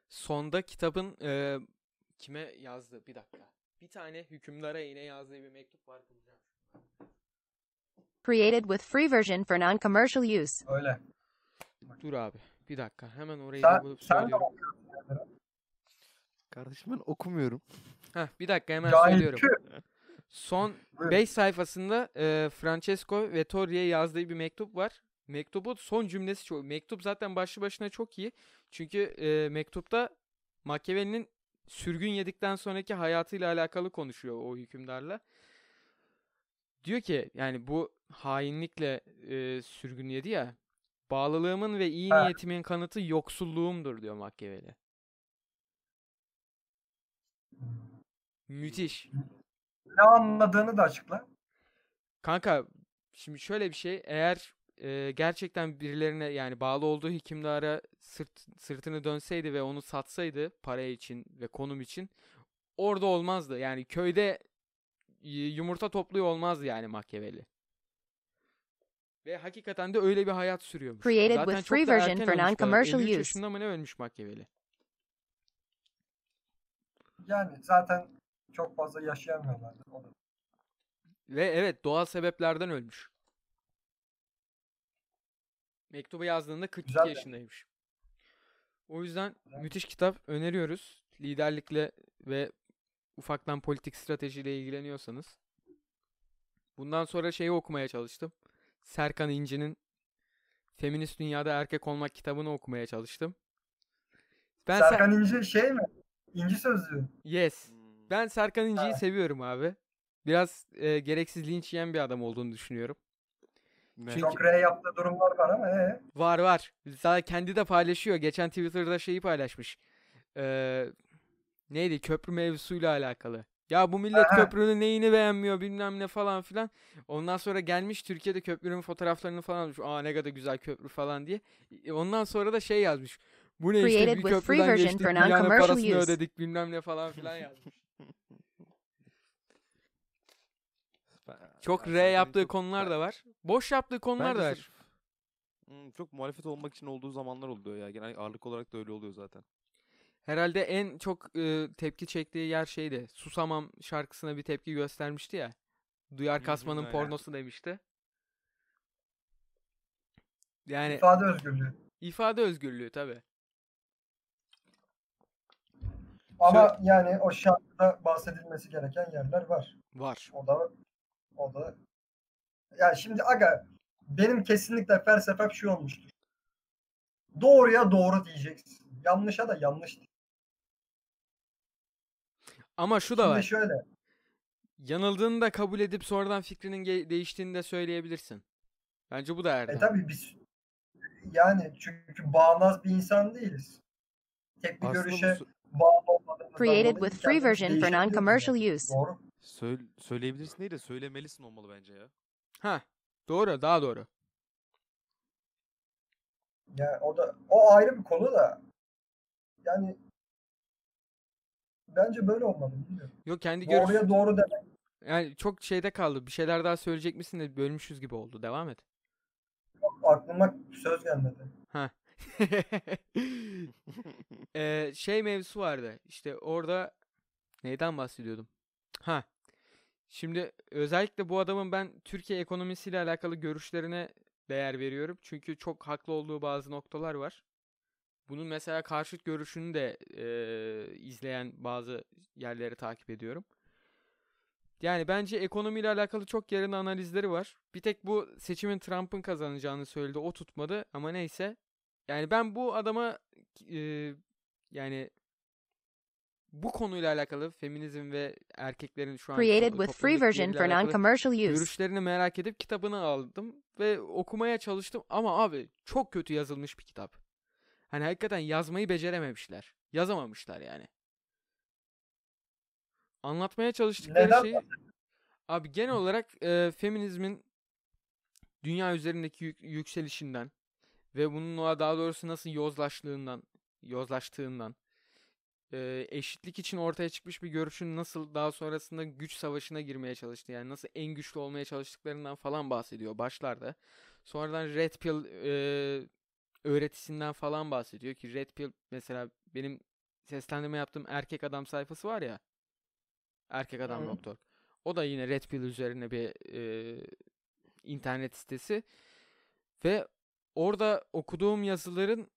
Sonda kitabın e, kime yazdı? Bir dakika. Bir tane hükümdara yine yazdığı bir mektup var. bulacağım. Created with free version for non-commercial use. Öyle. Dur abi. Bir dakika. Hemen orayı Sen, da bulup sen söylüyorum. Kardeşim ben okumuyorum. Heh, bir dakika hemen Cahil söylüyorum. kü. Son Buyurun. 5 sayfasında e, Francesco Vettori'ye yazdığı bir mektup var. Mektubun son cümlesi çok. Mektup zaten başlı başına çok iyi. Çünkü e, mektupta Machiavelli'nin sürgün yedikten sonraki hayatıyla alakalı konuşuyor o hükümdarla. Diyor ki yani bu hainlikle e, sürgün yedi ya. Bağlılığımın ve iyi Ha. niyetimin kanıtı yoksulluğumdur diyor Machiavelli. Müthiş. Ne anladığını da açıkla. Kanka şimdi şöyle bir şey eğer e, gerçekten birilerine yani bağlı olduğu hükümdara sırt, sırtını dönseydi ve onu satsaydı para için ve konum için orada olmazdı. Yani köyde yumurta topluyor olmazdı yani Machiavelli. Ve hakikaten de öyle bir hayat sürüyormuş. Created Zaten with çok free version for galiba. non-commercial 53 use. yaşında mı ne ölmüş Machiavelli? Yani zaten çok fazla yaşayamıyorlar. O da. Ve evet doğal sebeplerden ölmüş. Mektubu yazdığında 42 Güzel yaşındaymış. O yüzden Güzel. müthiş kitap öneriyoruz. Liderlikle ve ufaktan politik stratejiyle ilgileniyorsanız. Bundan sonra şeyi okumaya çalıştım. Serkan İnci'nin Feminist Dünyada Erkek Olmak kitabını okumaya çalıştım. Ben Ser- Serkan İnci şey mi? İnci sözlüğü. Yes. Hmm. Ben Serkan İnci'yi Ha. seviyorum abi. Biraz e, gereksiz linç yiyen bir adam olduğunu düşünüyorum. Ne? Çünkü- Çok R yaptığı durumlar var ama ee, Var var. Zaten kendi de paylaşıyor. Geçen Twitter'da şeyi paylaşmış. Ee, neydi? Köprü mevzusuyla alakalı. Ya bu millet Aha. köprünün neyini beğenmiyor bilmem ne falan filan. Ondan sonra gelmiş Türkiye'de köprünün fotoğraflarını falan almış. Aa ne kadar güzel köprü falan diye. Ondan sonra da şey yazmış. Bu ne işte bir köprüden geçtik dünyanın parasını use. ödedik bilmem ne falan filan yazmış. Çok R yaptığı konular da var. Boş yaptığı konular bence da var. sırf, hmm, çok muhalefet olmak için olduğu zamanlar oluyor ya. Genel ağırlık olarak da öyle oluyor zaten. Herhalde en çok e, tepki çektiği yer şeydi. Susamam şarkısına bir tepki göstermişti ya. Duyar kasmanın pornosu demişti. Yani ifade özgürlüğü. ifade özgürlüğü tabi. Ama yani o şarkıda bahsedilmesi gereken yerler var. Var. O da o da yani şimdi aga benim kesinlikle felsefem şu olmuştur. Doğruya doğru diyeceksin. Yanlışa da yanlış. diyeceksin. Ama şu da Şimdi var. şöyle Yanıldığını da kabul edip sonradan fikrinin değiştiğini de söyleyebilirsin. Bence bu da e erdem. tabii biz yani çünkü bağnaz bir insan değiliz. Tek bir Aslında görüşe sö- bağlı olmadığımızdan Created with free version for non-commercial use. Doğru. söyle- söyleyebilirsin değil de söylemelisin olmalı bence ya. Ha, doğru, daha doğru. Yani o da o ayrı bir konu da yani bence böyle olmalı bilmiyorum. Yok kendi görüş Doğruya doğru demek. yani çok şeyde kaldı. Bir şeyler daha söyleyecek misin de bölmüşüz gibi oldu. Devam et. Aklıma söz gelmedi. Ha. Eee, şey mevzusu vardı. İşte orada neyden bahsediyordum? Ha. Şimdi özellikle bu adamın ben Türkiye ekonomisiyle alakalı görüşlerine değer veriyorum. Çünkü çok haklı olduğu bazı noktalar var. Bunun mesela karşıt görüşünü de eee, izleyen bazı yerleri takip ediyorum. Yani bence ekonomiyle alakalı çok yerinde analizleri var. Bir tek bu seçimin Trump'ın kazanacağını söyledi. O tutmadı ama neyse. Yani ben bu adama eee, yani bu konuyla alakalı feminizm ve erkeklerin şu an Created with free version for non-commercial use. görüşlerini merak edip kitabını aldım ve okumaya çalıştım ama abi çok kötü yazılmış bir kitap. Hani hakikaten yazmayı becerememişler. Yazamamışlar yani. Anlatmaya çalıştıkları Neden şeyi abi genel olarak e, feminizmin dünya üzerindeki yük- yükselişinden ve bununla daha doğrusu nasıl yozlaştığından, yozlaştığından, e, eşitlik için ortaya çıkmış bir görüşün nasıl daha sonrasında güç savaşına girmeye çalıştı. Yani nasıl en güçlü olmaya çalıştıklarından falan bahsediyor başlarda. Sonradan Red Pill e, öğretisinden falan bahsediyor ki Red Pill mesela benim seslendirme yaptığım erkek adam sayfası var ya. Erkek adam doktor. O da yine Red Pill üzerine bir e, internet sitesi. Ve orada okuduğum yazıların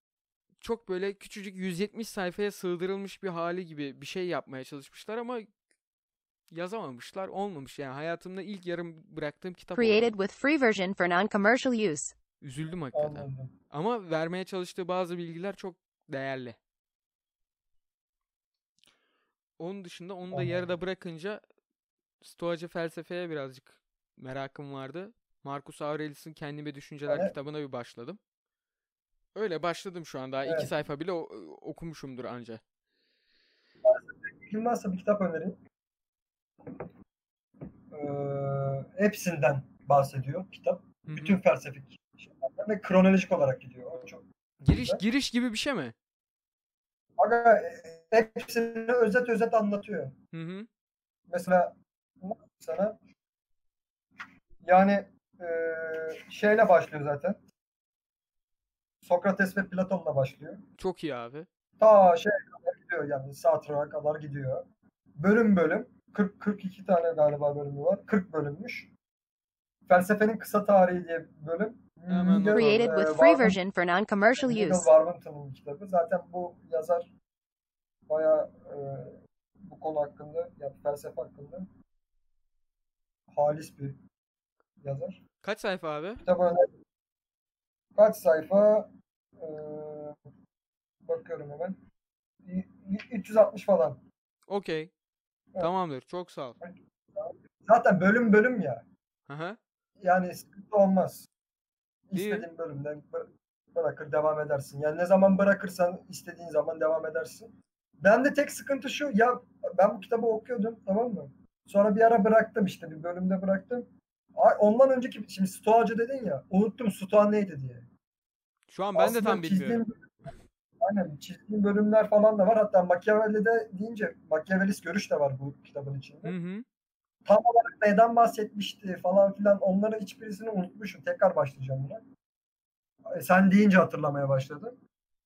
çok böyle küçücük 170 sayfaya sığdırılmış bir hali gibi bir şey yapmaya çalışmışlar ama yazamamışlar. Olmamış yani hayatımda ilk yarım bıraktığım kitap oldu. Created with free version for non-commercial use. Üzüldüm hakikaten. Anladım. Ama vermeye çalıştığı bazı bilgiler çok değerli. Onun dışında onu da Anladım. yarıda bırakınca Stoacı felsefeye birazcık merakım vardı. Marcus Aurelius'un Kendime Düşünceler Evet. kitabına bir başladım. Öyle başladım şu an daha iki Evet. sayfa bile o- okumuşumdur anca. Kim varsa bir kitap önereyim. Ee, hepsinden bahsediyor kitap. Hı hı. Bütün felsefik şeylerden ve kronolojik olarak gidiyor. O çok Giriş güzel. giriş gibi bir şey mi? Aga e, hepsini özet özet anlatıyor. Hı hı. Mesela sana yani e, şeyle başlıyor zaten. Sokrates ve Platon'la başlıyor. Çok iyi abi. Ta şey kadar gidiyor yani Satra'ya kadar gidiyor. Bölüm bölüm 40 42 tane galiba bölümü var. 40 bölümmüş. Felsefenin kısa tarihi diye bir bölüm. Hemen Created e, with free Warburton- version for non-commercial use. Warburton'un kitabı. Zaten bu yazar bayağı e, bu konu hakkında, yani felsefe hakkında halis bir yazar. Kaç sayfa abi? Kitabı öner- kaç sayfa? E, bakıyorum hemen. Y- y- 360 falan. Okey. Evet. Tamamdır. Çok sağ ol. Zaten bölüm bölüm ya. Hı hı. Yani sıkıntı olmaz. İyi. İstediğin bölümden bı- bırakır devam edersin. Yani ne zaman bırakırsan istediğin zaman devam edersin. Ben de tek sıkıntı şu ya ben bu kitabı okuyordum tamam mı? Sonra bir ara bıraktım işte bir bölümde bıraktım. Ay, Ondan önceki şimdi Stoacı dedin ya unuttum Stoa neydi diye. Şu an ben de Aslında tam çizdiğim- bilmiyorum. Aynen çizdiğim bölümler falan da var. Hatta Machiavelli'de deyince Machiavellist görüş de var bu kitabın içinde. Hı hı. tam olarak neden bahsetmişti falan filan onların hiçbirisini unutmuşum. Tekrar başlayacağım buna. E, Sen deyince hatırlamaya başladım.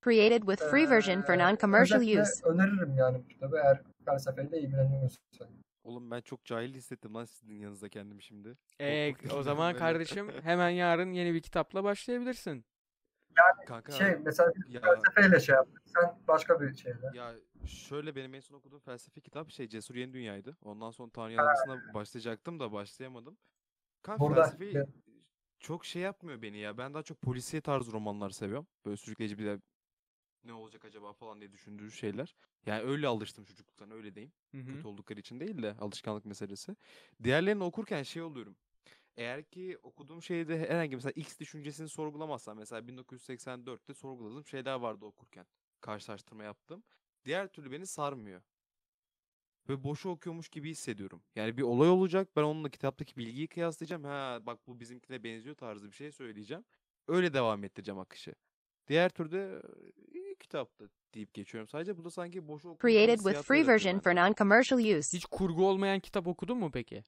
Created with free version for Ee, non-commercial özetle use. öneririm yani bu kitabı eğer felsefeyle ilgileniyorsan. Oğlum ben çok cahil hissettim lan sizin yanınızda kendimi şimdi. Ee, o zaman böyle. kardeşim hemen yarın yeni bir kitapla başlayabilirsin. Kanka Şey mesela ya, felsefeyle şey yaptık. Sen başka bir şeyle. ya şöyle benim en son okuduğum felsefe kitap şey Cesur Yeni Dünya'ydı. Ondan sonra Tanrı Yargısı'na başlayacaktım da başlayamadım. Kanka Burada, felsefe evet. çok şey yapmıyor beni ya. Ben daha çok polisiye tarzı romanlar seviyorum. Böyle sürükleyici bir de ne olacak acaba falan diye düşündüğü şeyler. Yani öyle alıştım çocukluktan öyle diyeyim. Hı hı. kötü oldukları için değil de alışkanlık meselesi. Diğerlerini okurken şey oluyorum. Eğer ki okuduğum şeyde herhangi mesela X düşüncesini sorgulamazsam mesela 1984'te sorguladığım şeyler vardı okurken. Karşılaştırma yaptım. Diğer türlü beni sarmıyor. Ve boşu okuyormuş gibi hissediyorum. Yani bir olay olacak. Ben onunla kitaptaki bilgiyi kıyaslayacağım. Ha bak bu bizimkine benziyor tarzı bir şey söyleyeceğim. Öyle devam ettireceğim akışı. Diğer türde kitaptı deyip geçiyorum. Sadece bu da sanki boşu okumuş Created with free version for non-commercial use. Hiç kurgu olmayan kitap okudun mu peki?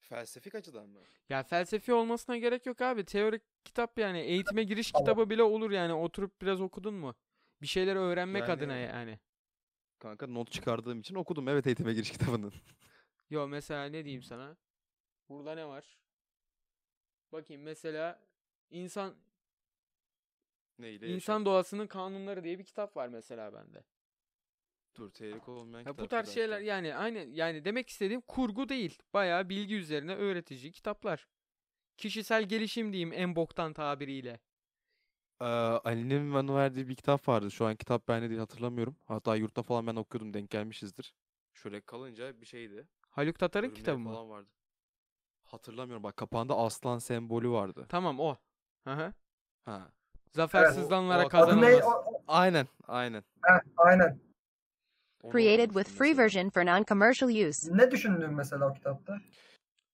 Felsefik açıdan mı? Ya felsefi olmasına gerek yok abi. Teorik kitap yani eğitime giriş kitabı bile olur yani. Oturup biraz okudun mu? Bir şeyler öğrenmek Yani- adına yani. Kanka not çıkardığım için okudum. Evet eğitime giriş kitabını. Yo mesela ne diyeyim sana? Burada ne var? Bakayım mesela insan Neyle insan doğasının kanunları diye bir kitap var mesela bende. Dur teorik olmayan Ya bu tarz şeyler dakika. yani aynı yani demek istediğim kurgu değil. Bayağı bilgi üzerine öğretici kitaplar. Kişisel gelişim diyeyim en boktan tabiriyle. Ee, Ali'nin bana verdiği bir kitap vardı. Şu an kitap bende değil hatırlamıyorum. Hatta yurtta falan ben okuyordum denk gelmişizdir. Şöyle kalınca bir şeydi. Haluk Tatar'ın Bölümleri kitabı mı? falan vardı. Hatırlamıyorum bak kapağında aslan sembolü vardı. Tamam o. Hı hı. Ha. Zafer Evet, sızlanlara kazanılmaz. Aynen aynen. Heh, aynen. Created with free version for non-commercial use. Ne düşündün mesela o kitapta?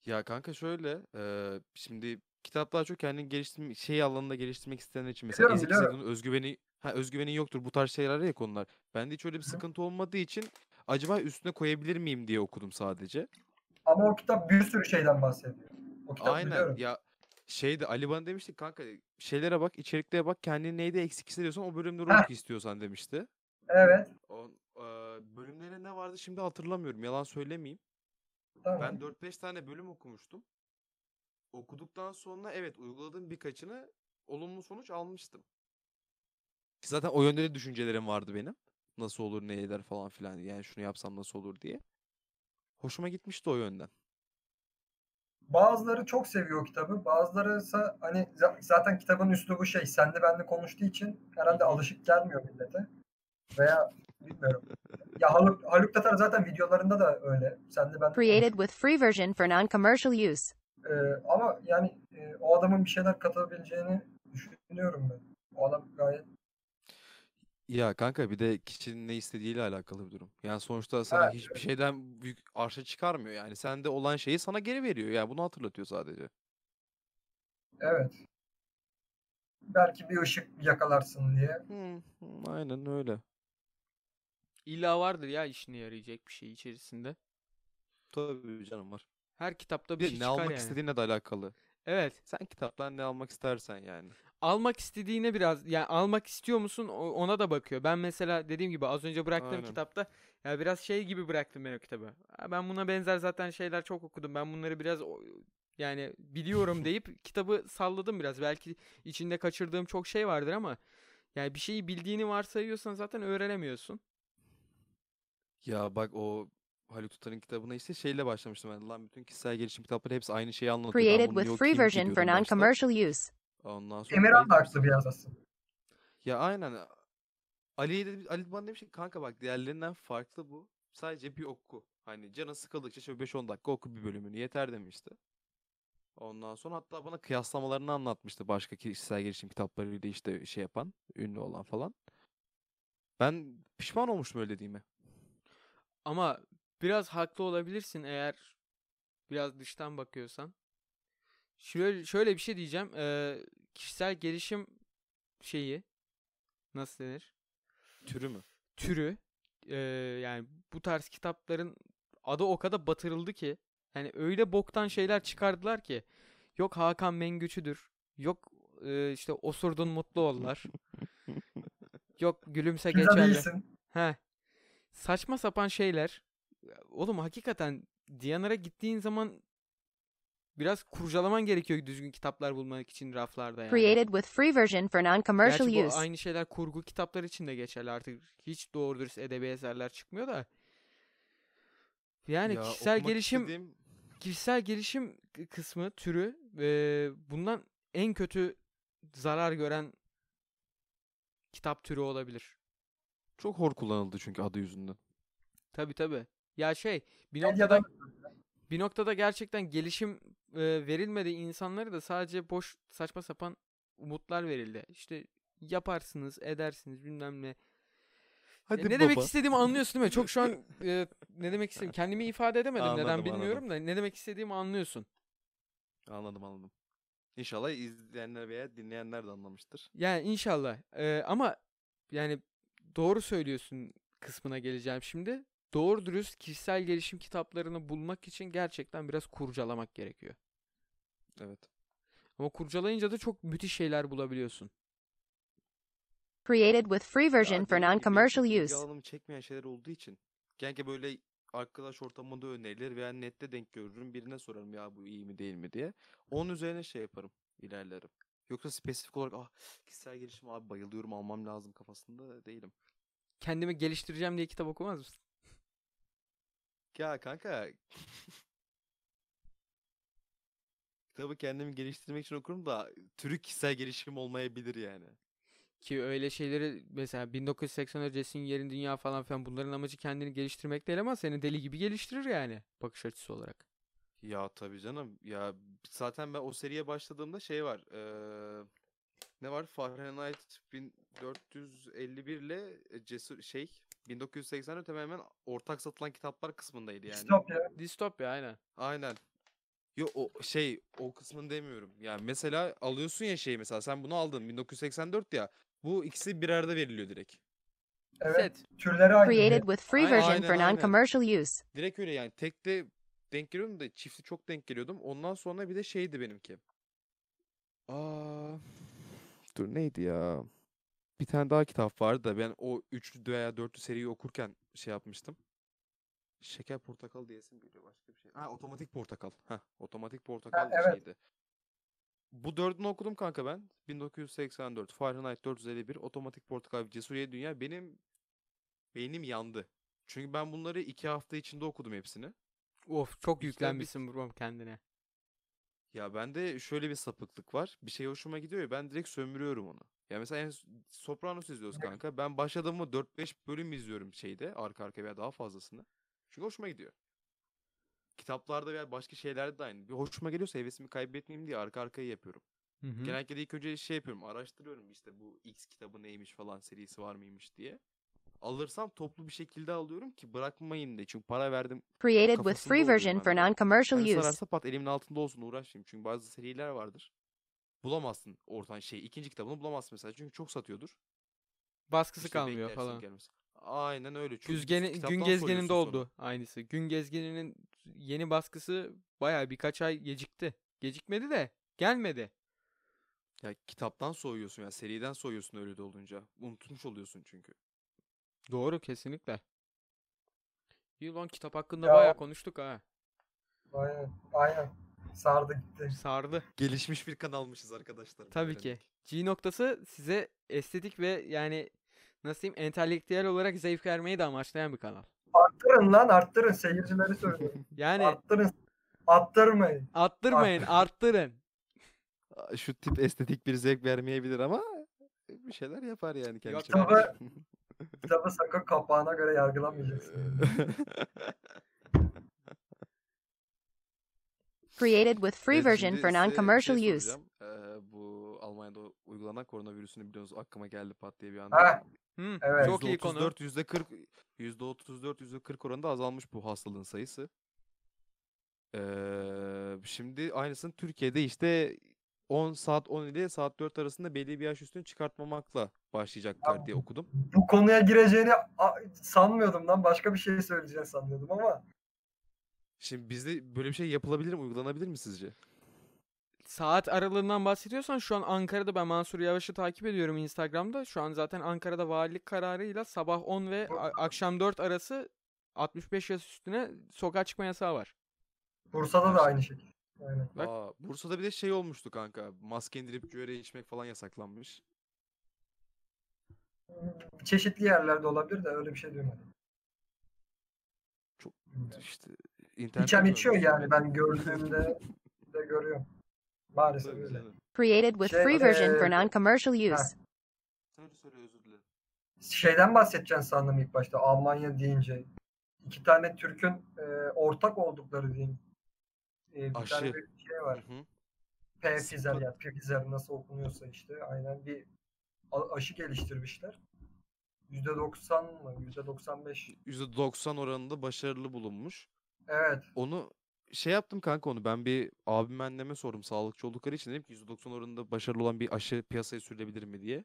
Ya kanka şöyle, eee, şimdi kitap daha çok kendini geliştirme şey alanında geliştirmek isteyenler için mesela Biliyorum, biliyorum. Özgüveni ha özgüvenin yoktur bu tarz şeyler ya konular. Bende hiç öyle bir hı. sıkıntı olmadığı için acaba üstüne koyabilir miyim diye okudum sadece. Ama o kitap bir sürü şeyden bahsediyor. O kitap Aynen biliyorum. ya şeydi Ali bana demişti kanka şeylere bak içeriklere bak kendini neyde eksik hissediyorsan o bölümleri Heh. oku istiyorsan demişti. Evet. O, eee, bölümlere ne vardı şimdi hatırlamıyorum yalan söylemeyeyim. Tamam. Ben 4-5 tane bölüm okumuştum. Okuduktan sonra evet uyguladığım birkaçını olumlu sonuç almıştım. Zaten o yönde de düşüncelerim vardı benim. Nasıl olur ne eder falan filan yani şunu yapsam nasıl olur diye. Hoşuma gitmişti o yönden. Bazıları çok seviyor kitabı. Bazıları ise hani za- zaten kitabın üslubu şey senli benli konuştuğu için herhalde alışık gelmiyor millete. Veya bilmiyorum. Ya Haluk, Haluk Tatar zaten videolarında da öyle. Senli benli Created with free version for non-commercial use. Ee, ama yani e, o adamın bir şeyler katabileceğini düşünüyorum ben. O adam gayet Ya kanka bir de kişinin ne istediğiyle alakalı bir durum. Yani sonuçta sana Evet, hiçbir şeyden büyük arşa çıkarmıyor. Yani sende olan şeyi sana geri veriyor. Yani bunu hatırlatıyor sadece. evet. Belki bir ışık yakalarsın diye. Hı, hı, aynen öyle. İlla vardır ya işine yarayacak bir şey içerisinde. Tabii canım var. Her kitapta bir Bir de şey ne çıkar almak yani. istediğinle de alakalı. Evet. Sen kitaptan ne almak istersen yani. Almak istediğine biraz yani almak istiyor musun ona da bakıyor. Ben mesela dediğim gibi az önce bıraktığım Aynen. kitapta ya biraz şey gibi bıraktım ben o kitabı. Ben buna benzer zaten şeyler çok okudum. Ben bunları biraz yani biliyorum deyip kitabı salladım biraz. Belki içinde kaçırdığım çok şey vardır ama yani bir şeyi bildiğini varsayıyorsan zaten öğrenemiyorsun. Ya bak o Haluk Tutar'ın kitabına işte şeyle başlamıştım ben. Lan bütün kişisel gelişim kitapları hepsi aynı şeyi anlatıyor. Created with free version for non-commercial use. Ondan sonra Emirhan da haklı biraz aslında. Ya aynen. Ali'ye de, Ali bana demiş ki kanka bak diğerlerinden farklı bu. Sadece bir oku. Hani canın sıkıldıkça şöyle 5-10 dakika oku bir bölümünü yeter demişti. Ondan sonra hatta bana kıyaslamalarını anlatmıştı başka kişisel gelişim kitaplarıyla işte şey yapan, ünlü olan falan. Ben pişman olmuştum öyle dediğime. Ama biraz haklı olabilirsin eğer biraz dıştan bakıyorsan. Şöyle şöyle bir şey diyeceğim. Eee, kişisel gelişim şeyi nasıl denir? Türü mü? Türü eee, yani bu tarz kitapların adı o kadar batırıldı ki yani öyle boktan şeyler çıkardılar ki yok Hakan Mengüç'üdür. Yok eee, işte osurdun mutlu ollar. yok gülümse Güzel geçerli. iyisin. He. Saçma sapan şeyler. Oğlum hakikaten Diyanar'a gittiğin zaman biraz kurcalaman gerekiyor düzgün kitaplar bulmak için raflarda yani. Created with free version for non-commercial Gerçi bu use. aynı şeyler kurgu kitaplar için de geçerli artık. Hiç doğru dürüst edebi eserler çıkmıyor da. Yani Ya kişisel gelişim istediğim- kişisel gelişim kısmı türü eee, bundan en kötü zarar gören kitap türü olabilir. çok hor kullanıldı çünkü adı yüzünden. Tabii tabii. Ya şey bir noktada bir noktada gerçekten gelişim e, verilmedi insanlara da sadece boş saçma sapan umutlar verildi. İşte yaparsınız, edersiniz bilmem ne. Ya Hadi ne demek baba. istediğimi anlıyorsun değil mi? Çok şu an e, ne demek istediğimi kendimi ifade edemedim neden Anladım, bilmiyorum da ne demek istediğimi anlıyorsun. Anladım anladım. İnşallah izleyenler veya dinleyenler de anlamıştır. Yani inşallah. E, ama yani doğru söylüyorsun kısmına geleceğim şimdi. Doğru dürüst kişisel gelişim kitaplarını bulmak için gerçekten biraz kurcalamak gerekiyor. Evet. Ama kurcalayınca da çok müthiş şeyler bulabiliyorsun. Created with free version for non-commercial use. alanımı çekmeyen şeyler olduğu için. Genelde böyle arkadaş ortamında önerilir veya nette denk görürüm. Birine sorarım ya bu iyi mi değil mi diye. Onun üzerine şey yaparım. ilerlerim. Yoksa spesifik olarak ah kişisel gelişim abi bayılıyorum almam lazım kafasında değilim. Kendimi geliştireceğim diye kitap okumaz mısın? Ya kanka kitabı kendimi geliştirmek için okurum da türü kişisel gelişim olmayabilir yani. Ki öyle şeyleri mesela 1980 öncesinin yerin dünya falan filan bunların amacı kendini geliştirmek değil ama seni deli gibi geliştirir yani bakış açısı olarak. Ya tabii canım. Ya zaten ben o seriye başladığımda şey var. eee, ne var? Fahrenheit 1451 ile e, Cesur şey 1984 hemen hemen ortak satılan kitaplar kısmındaydı yani. Distopya. Distopya aynen. Aynen. Yo o şey o kısmını demiyorum. Yani mesela alıyorsun ya şeyi mesela sen bunu aldın 1984 ya. Bu ikisi bir arada veriliyor direkt. Evet. Set. Türleri aynı. Created with free version aynen, for non-commercial use. Direkt öyle yani tek de denk geliyordum da çiftli çok denk geliyordum. Ondan sonra bir de şeydi benimki. Aa, dur neydi ya? Bir tane daha kitap vardı da ben o üçlü veya dörtlü seriyi okurken şey yapmıştım. Şeker portakal diyesim geliyor başka bir şey. Ha otomatik portakal. Ha otomatik portakal evet. şeydi. Bu dördünü okudum kanka ben. 1984, Fahrenheit 451, Otomatik Portakal ve Cesuriye Dünya. Benim beynim yandı. Çünkü ben bunları iki hafta içinde okudum hepsini. Of çok İşte bir- yüklenmişsin bro kendine. Ya bende şöyle bir sapıklık var. Bir şey hoşuma gidiyor ya ben direkt sömürüyorum onu. Ya mesela en Sopranos izliyoruz kanka. Ben başladığımda 4-5 bölüm izliyorum şeyde arka arkaya veya daha fazlasını. Çünkü hoşuma gidiyor. Kitaplarda veya başka şeylerde de aynı. Bir hoşuma geliyorsa hevesimi kaybetmeyeyim diye arka arkaya yapıyorum. Hı hı. Genellikle de ilk önce şey yapıyorum. Araştırıyorum işte bu X kitabı neymiş falan serisi var mıymış diye. Alırsam toplu bir şekilde alıyorum ki bırakmayayım diye. Çünkü para verdim. Created with free version for non-commercial use. sararsa pat elimin altında olsun uğraşmayayım. Çünkü bazı seriler vardır. Bulamazsın ortadan şey. ikinci kitabını bulamazsın mesela. Çünkü çok satıyordur. Baskısı İşte kalmıyor falan. gelmesi. Aynen öyle. Çünkü Güzgeni, gün gezgeninde sonra. oldu aynısı. Gün gezgeninin yeni baskısı bayağı birkaç ay gecikti. Gecikmedi de gelmedi. Ya kitaptan soğuyorsun ya seriden soğuyorsun öyle de olunca. Unutmuş oluyorsun çünkü. Doğru kesinlikle. İyi lan kitap hakkında Ya- bayağı konuştuk ha. Aynen. Aynen. Sardı gitti. Sardı. Gelişmiş bir kanalmışız arkadaşlar. Tabii ki. G noktası size estetik ve yani nasıl diyeyim entelektüel olarak zevk vermeyi de amaçlayan bir kanal. Arttırın lan arttırın. Seyircileri söylüyorum. Yani Arttırın. Attırmayın. attırmayın, arttırın. Şu tip estetik bir zevk vermeyebilir ama bir şeyler yapar yani kendi. Kitabı, kitabı sakın kapağına göre yargılamayacaksın. Created with free version for bir non-commercial şey use. Ee, bu Almanya'da uygulanan koronavirüsünü biliyorsunuz aklıma geldi pat diye bir anda. Ha, Hı, Evet. Çok iyi konu. %34, %40, %34, %40 oranında azalmış bu hastalığın sayısı. Ee, şimdi aynısını Türkiye'de işte 10 saat 10 ile saat 4 arasında belli bir yaş üstünü çıkartmamakla başlayacaklar diye okudum. Bu konuya gireceğini sanmıyordum lan. Başka bir şey söyleyeceğini sanıyordum ama. Şimdi bizde böyle bir şey yapılabilir mi, uygulanabilir mi sizce? Saat aralığından bahsediyorsan şu an Ankara'da ben Mansur Yavaş'ı takip ediyorum Instagram'da. Şu an zaten Ankara'da valilik kararıyla sabah 10 ve akşam 4 arası 65 yaş üstüne sokağa çıkma yasağı var. Bursa'da da aynı şekilde. Aynen. Bak. Aa, Bursa'da bir de şey olmuştu kanka. Maske indirip güvere içmek falan yasaklanmış. Çeşitli yerlerde olabilir de öyle bir şey duymadım. Çok. İşte internetten İçen içiyor yani ben. gördüğümde de görüyorum. Maalesef Tabii öyle. canım. Created with Şey, free version for eee, non-commercial use. Söyle söyle özür dilerim. Şeyden bahsedeceksin sandım ilk başta Almanya deyince. İki tane Türk'ün e, ortak oldukları diyeyim. E, bir Aşı. tane bir şey var. Hı hı. Pfizer ya Pfizer nasıl okunuyorsa işte aynen bir a- aşı geliştirmişler. %90 mı? %95. %90 oranında başarılı bulunmuş. Evet. Onu şey yaptım kanka onu ben bir abim anneme sordum sağlıkçı oldukları için dedim ki %90 oranında başarılı olan bir aşı piyasaya sürülebilir mi diye.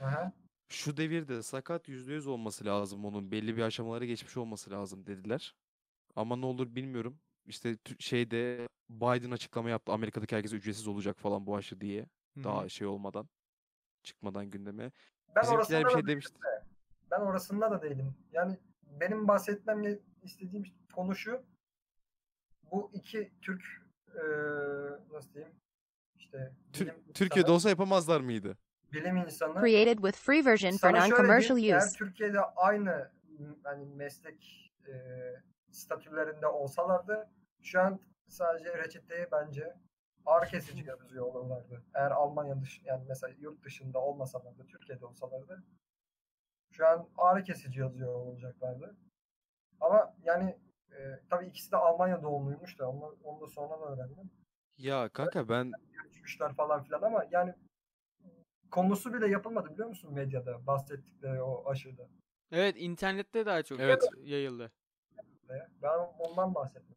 Aha. Şu devirde sakat %100 olması lazım onun belli bir aşamaları geçmiş olması lazım dediler. Ama ne olur bilmiyorum. İşte şeyde Biden açıklama yaptı Amerika'daki herkese ücretsiz olacak falan bu aşı diye. Hı hı. Daha şey olmadan çıkmadan gündeme. Ben Bizimkiler orasında bir şey demişti. de. Ben orasında da değilim. Yani benim bahsetmem istediğim konu şu. Bu iki Türk eee, nasıl diyeyim? İşte Tür- bilim Türkiye'de insanı, olsa yapamazlar mıydı? bilim insanı Created with free version for non-commercial diyeyim, eğer use. Türkiye'de aynı hani meslek e, statülerinde olsalardı şu an sadece reçeteye bence ağrı kesici yazıyor olurlardı. Eğer Almanya dış yani mesela yurt dışında olmasalardı Türkiye'de olsalardı şu an ağrı kesici yazıyor olacaklardı. Ama yani e, tabii ikisi de Almanya doğumluymuş da onu, onu da sonradan öğrendim. Ya kanka ben Görüşmüşler falan filan ama yani konusu bile yapılmadı biliyor musun medyada bahsettikleri o aşıda. Evet internette daha çok Evet. yayıldı. Ben ondan bahsetmek istiyorum.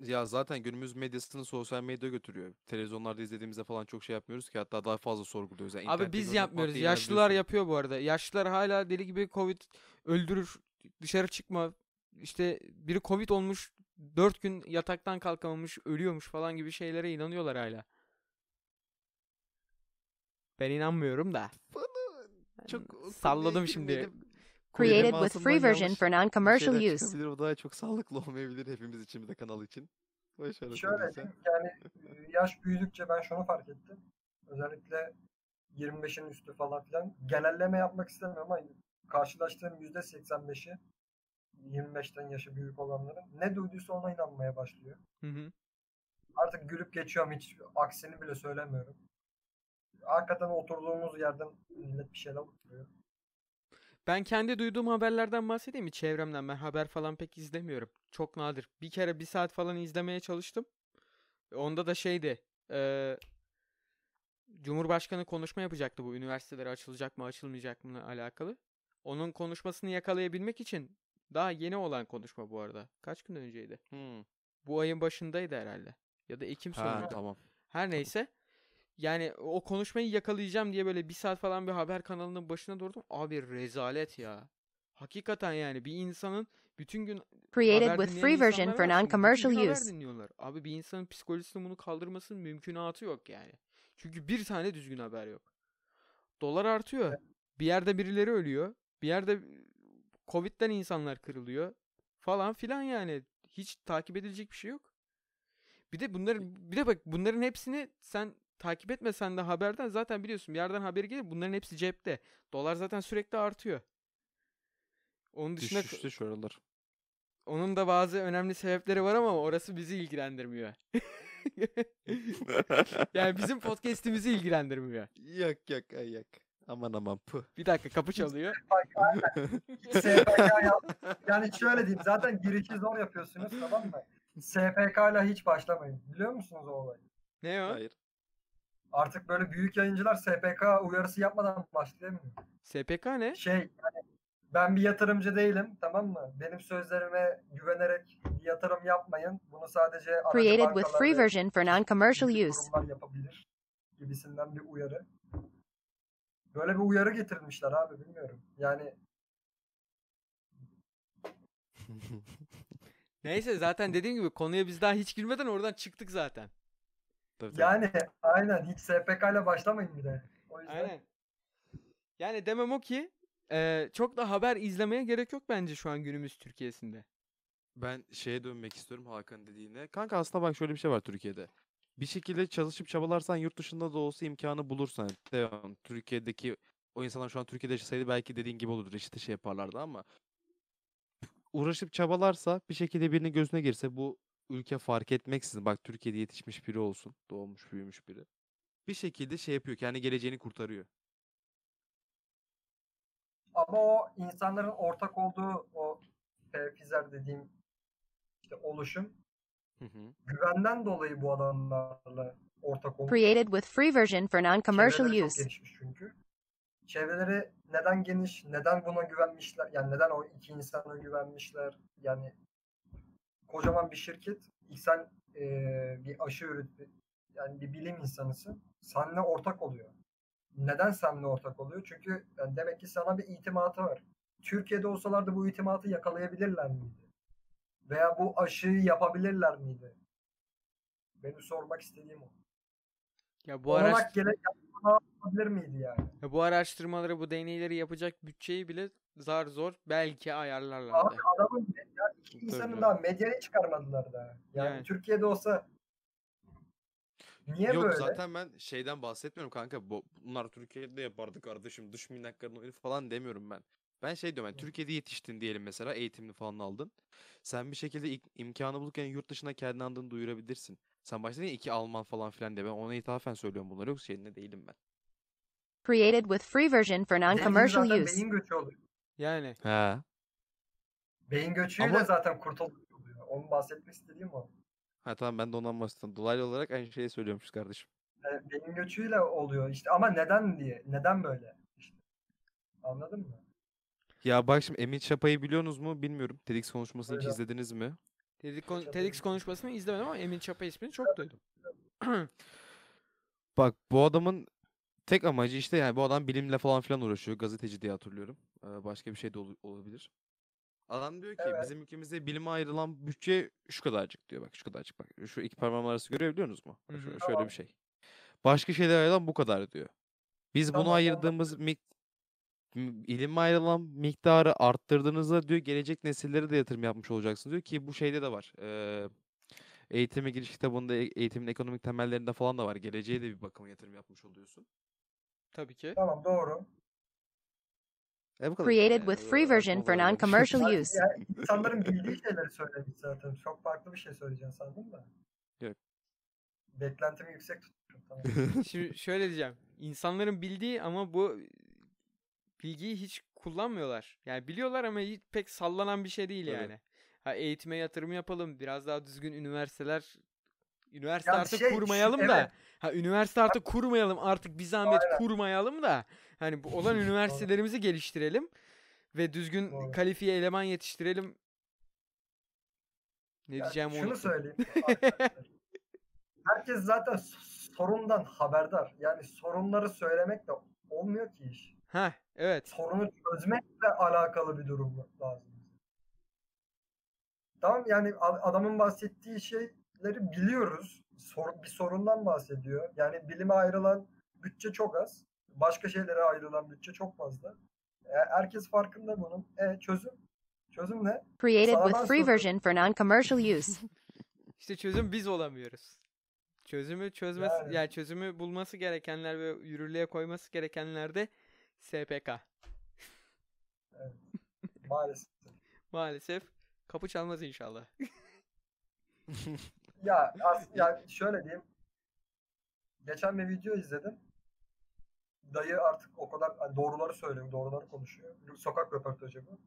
Ya zaten günümüz medyasını sosyal medya götürüyor. Televizyonlarda izlediğimizde falan çok şey yapmıyoruz ki hatta daha fazla sorguluyoruz. Yani Abi biz yapmıyoruz. Yaşlılar yapıyor bu arada. Yaşlılar hala deli gibi Covid öldürür. Dışarı çıkma. İşte biri Covid olmuş. Dört gün yataktan kalkamamış. Ölüyormuş falan gibi şeylere inanıyorlar hala. Ben inanmıyorum da. Bana çok salladım şimdi. Created with free version for non-commercial use. O daha çok sağlıklı olmayabilir hepimiz için bir de kanal için. O Şöyle sen. diyeyim, yani e, yaş büyüdükçe ben şunu fark ettim. Özellikle 25'in üstü falan filan. Genelleme yapmak istemiyorum ama karşılaştığım %85'i 25'ten yaşı büyük olanların ne duyduysa ona inanmaya başlıyor. Hı hı. Artık gülüp geçiyorum hiç aksini bile söylemiyorum. Hakikaten oturduğumuz yerden millet bir şeyler oturuyor. Ben kendi duyduğum haberlerden bahsedeyim mi? Çevremden ben haber falan pek izlemiyorum. Çok nadir. Bir kere bir saat falan izlemeye çalıştım. Onda da şeydi. eee, Cumhurbaşkanı konuşma yapacaktı bu üniversiteler açılacak mı açılmayacak mı alakalı. Onun konuşmasını yakalayabilmek için daha yeni olan konuşma bu arada. Kaç gün önceydi? Hmm. Bu ayın başındaydı herhalde. Ya da Ekim Ha sonuydu. tamam. Her neyse. Yani o konuşmayı yakalayacağım diye böyle bir saat falan bir haber kanalının başına durdum. Abi rezalet ya. Hakikaten yani bir insanın bütün gün Created haber with free version for non-commercial use. dinliyorlar. Abi bir insanın psikolojisinin bunu kaldırmasının mümkünatı yok yani. Çünkü bir tane düzgün haber yok. Dolar artıyor. Bir yerde birileri ölüyor. Bir yerde Covid'den insanlar kırılıyor. Falan filan yani. Hiç takip edilecek bir şey yok. Bir de bunların bir de bak bunların hepsini sen takip etmesen de haberden zaten biliyorsun bir yerden haberi gelir. Bunların hepsi cepte. Dolar zaten sürekli artıyor. Onun dışında Düşüşte şu aralar. onun da bazı önemli sebepleri var ama orası bizi ilgilendirmiyor. yani bizim podcast'imizi ilgilendirmiyor. Yak yak ay yak. Aman aman puh. Bir dakika kapı çalıyor. SPK yani şöyle diyeyim zaten girişi zor yapıyorsunuz tamam mı? SPK ile hiç başlamayın. Biliyor musunuz o olayı? Ne o? Hayır. Artık böyle büyük yayıncılar SPK uyarısı yapmadan başlayamıyor. SPK ne? Şey yani ben bir yatırımcı değilim tamam mı? Benim sözlerime güvenerek bir yatırım yapmayın. Bunu sadece Created with free ve version for non-commercial use. yapabilir gibisinden bir uyarı. Böyle bir uyarı getirmişler abi bilmiyorum. Yani Neyse zaten dediğim gibi konuya biz daha hiç girmeden oradan çıktık zaten. Tabii, tabii. yani aynen hiç SPK ile başlamayın bir de. O yüzden Aynen. Yani demem o ki eee, çok da haber izlemeye gerek yok bence şu an günümüz Türkiye'sinde. Ben şeye dönmek istiyorum Hakan dediğine. Kanka aslında bak şöyle bir şey var Türkiye'de. Bir şekilde çalışıp çabalarsan yurt dışında da olsa imkanı bulursan. Devam. Türkiye'deki o insanlar şu an Türkiye'de yaşasaydı belki dediğin gibi olurdu. İşte şey yaparlardı ama uğraşıp çabalarsa bir şekilde birinin gözüne girse bu ülke fark etmeksizin bak Türkiye'de yetişmiş biri olsun. Doğmuş büyümüş biri. Bir şekilde şey yapıyor. Kendi geleceğini kurtarıyor. Ama o insanların ortak olduğu o fizer dediğim işte oluşum Hı hı. güvenden dolayı bu adamlarla ortak oluyor. Created with free version for non-commercial use. gelişmiş çünkü. Çevreleri neden geniş, neden buna güvenmişler, yani neden o iki insana güvenmişler, yani kocaman bir şirket, ilk sen eee, bir aşı üretti, yani bir bilim insanısın, seninle ortak oluyor. Neden seninle ortak oluyor? Çünkü yani demek ki sana bir itimatı var. Türkiye'de olsalardı bu itimatı yakalayabilirler miydi? Veya bu aşıyı yapabilirler miydi? Benim sormak istediğim o. Ya bu Olarak gerek yapabilir miydi yani? ya bu araştırmaları, bu deneyleri yapacak bütçeyi bile zar zor belki Abi ayarlarlardı. adamın ya iki Tabii insanın daha medyayı çıkarmadılar daha. Yani, Yani. Türkiye'de olsa niye Yok böyle? zaten ben şeyden bahsetmiyorum kanka. Bu, bunlar Türkiye'de yapardı kardeşim. Dış minnakların oyunu falan demiyorum ben. Ben şey diyorum yani Türkiye'de yetiştin diyelim mesela eğitimini falan aldın. Sen bir şekilde ilk imkanı bulurken yurt dışına kendi adını duyurabilirsin. Sen başta ya, iki Alman falan filan diye. Ben ona ithafen söylüyorum bunları yoksa şeyinde değilim ben. Created with free version for non-commercial zaten use. beyin göçü oluyor. Yani He. Beyin göçüyle Ama- zaten kurtulmuş oluyor. Onu bahsetmek istediğim o. Ha tamam ben de ondan bahsettim. Dolaylı olarak aynı şeyi söylüyormuş kardeşim. E, beyin göçüyle oluyor işte ama neden diye? Neden böyle? İşte. Anladın mı? Ya bak şimdi Emin Çapa'yı biliyorsunuz mu bilmiyorum. TEDx konuşmasını hiç Öyle. izlediniz mi? TEDx, kon- TEDx konuşmasını izlemedim ama Emin Çapa ismini çok duydum. Bak bu adamın tek amacı işte yani bu adam bilimle falan filan uğraşıyor. Gazeteci diye hatırlıyorum. Ee, başka bir şey de ol- olabilir. Adam diyor ki Evet. bizim ülkemizde bilime ayrılan bütçe şu kadarcık diyor. Bak şu kadarcık bak. Şu iki parmağım arası görebiliyor musunuz mu? Hı hı. Şö- şöyle Tamam. bir şey. Başka şeylere ayrılan bu kadar diyor. Biz Tamam, bunu anladım. ayırdığımız mik m- ilime ayrılan miktarı arttırdığınızda diyor gelecek nesillere de yatırım yapmış olacaksınız diyor ki bu şeyde de var. Ee, eğitime giriş kitabında e- eğitimin ekonomik temellerinde falan da var. Geleceğe de bir bakıma yatırım yapmış oluyorsun. Tabii ki. Tamam doğru. E bu kadar işte Created yani. with free version for non-commercial use. ya insanların bildiği şeyleri söylemiş zaten. Çok farklı bir şey söyleyeceğim sandım da. Yok. Beklentimi yüksek tutmuşum. Tamam. Şimdi şöyle diyeceğim. İnsanların bildiği ama bu bilgiyi hiç kullanmıyorlar. Yani biliyorlar ama hiç pek sallanan bir şey değil Tabii. yani. Ha eğitime yatırım yapalım. Biraz daha düzgün üniversiteler üniversite Ya artık şey, kurmayalım da. evet. Ha üniversite artık kurmayalım. Artık bir zahmet kurmayalım da. Hani bu olan üniversitelerimizi geliştirelim ve düzgün Doğru. kalifiye eleman yetiştirelim. Ne Ya diyeceğimi şunu unuttum. söyleyeyim. Herkes zaten sorundan haberdar. Yani sorunları söylemek de olmuyor ki iş. Ha evet. Sorunu çözmekle alakalı bir durum lazım. Tamam yani adamın bahsettiği şeyleri biliyoruz. Sor- bir sorundan bahsediyor. Yani bilime ayrılan bütçe çok az. Başka şeylere ayrılan bütçe çok fazla. E, herkes farkında bunun. E çözüm? Çözüm ne? Created with free version for non-commercial use. İşte çözüm biz olamıyoruz. Çözümü çözmesi Yani. yani çözümü bulması gerekenler ve yürürlüğe koyması gerekenler de SPK. Maalesef. Maalesef kapı çalmaz inşallah. Ya, as, ya şöyle diyeyim. Geçen bir video izledim. Dayı artık o kadar hani doğruları söylüyor, doğruları konuşuyor. Sokak röportajı bu.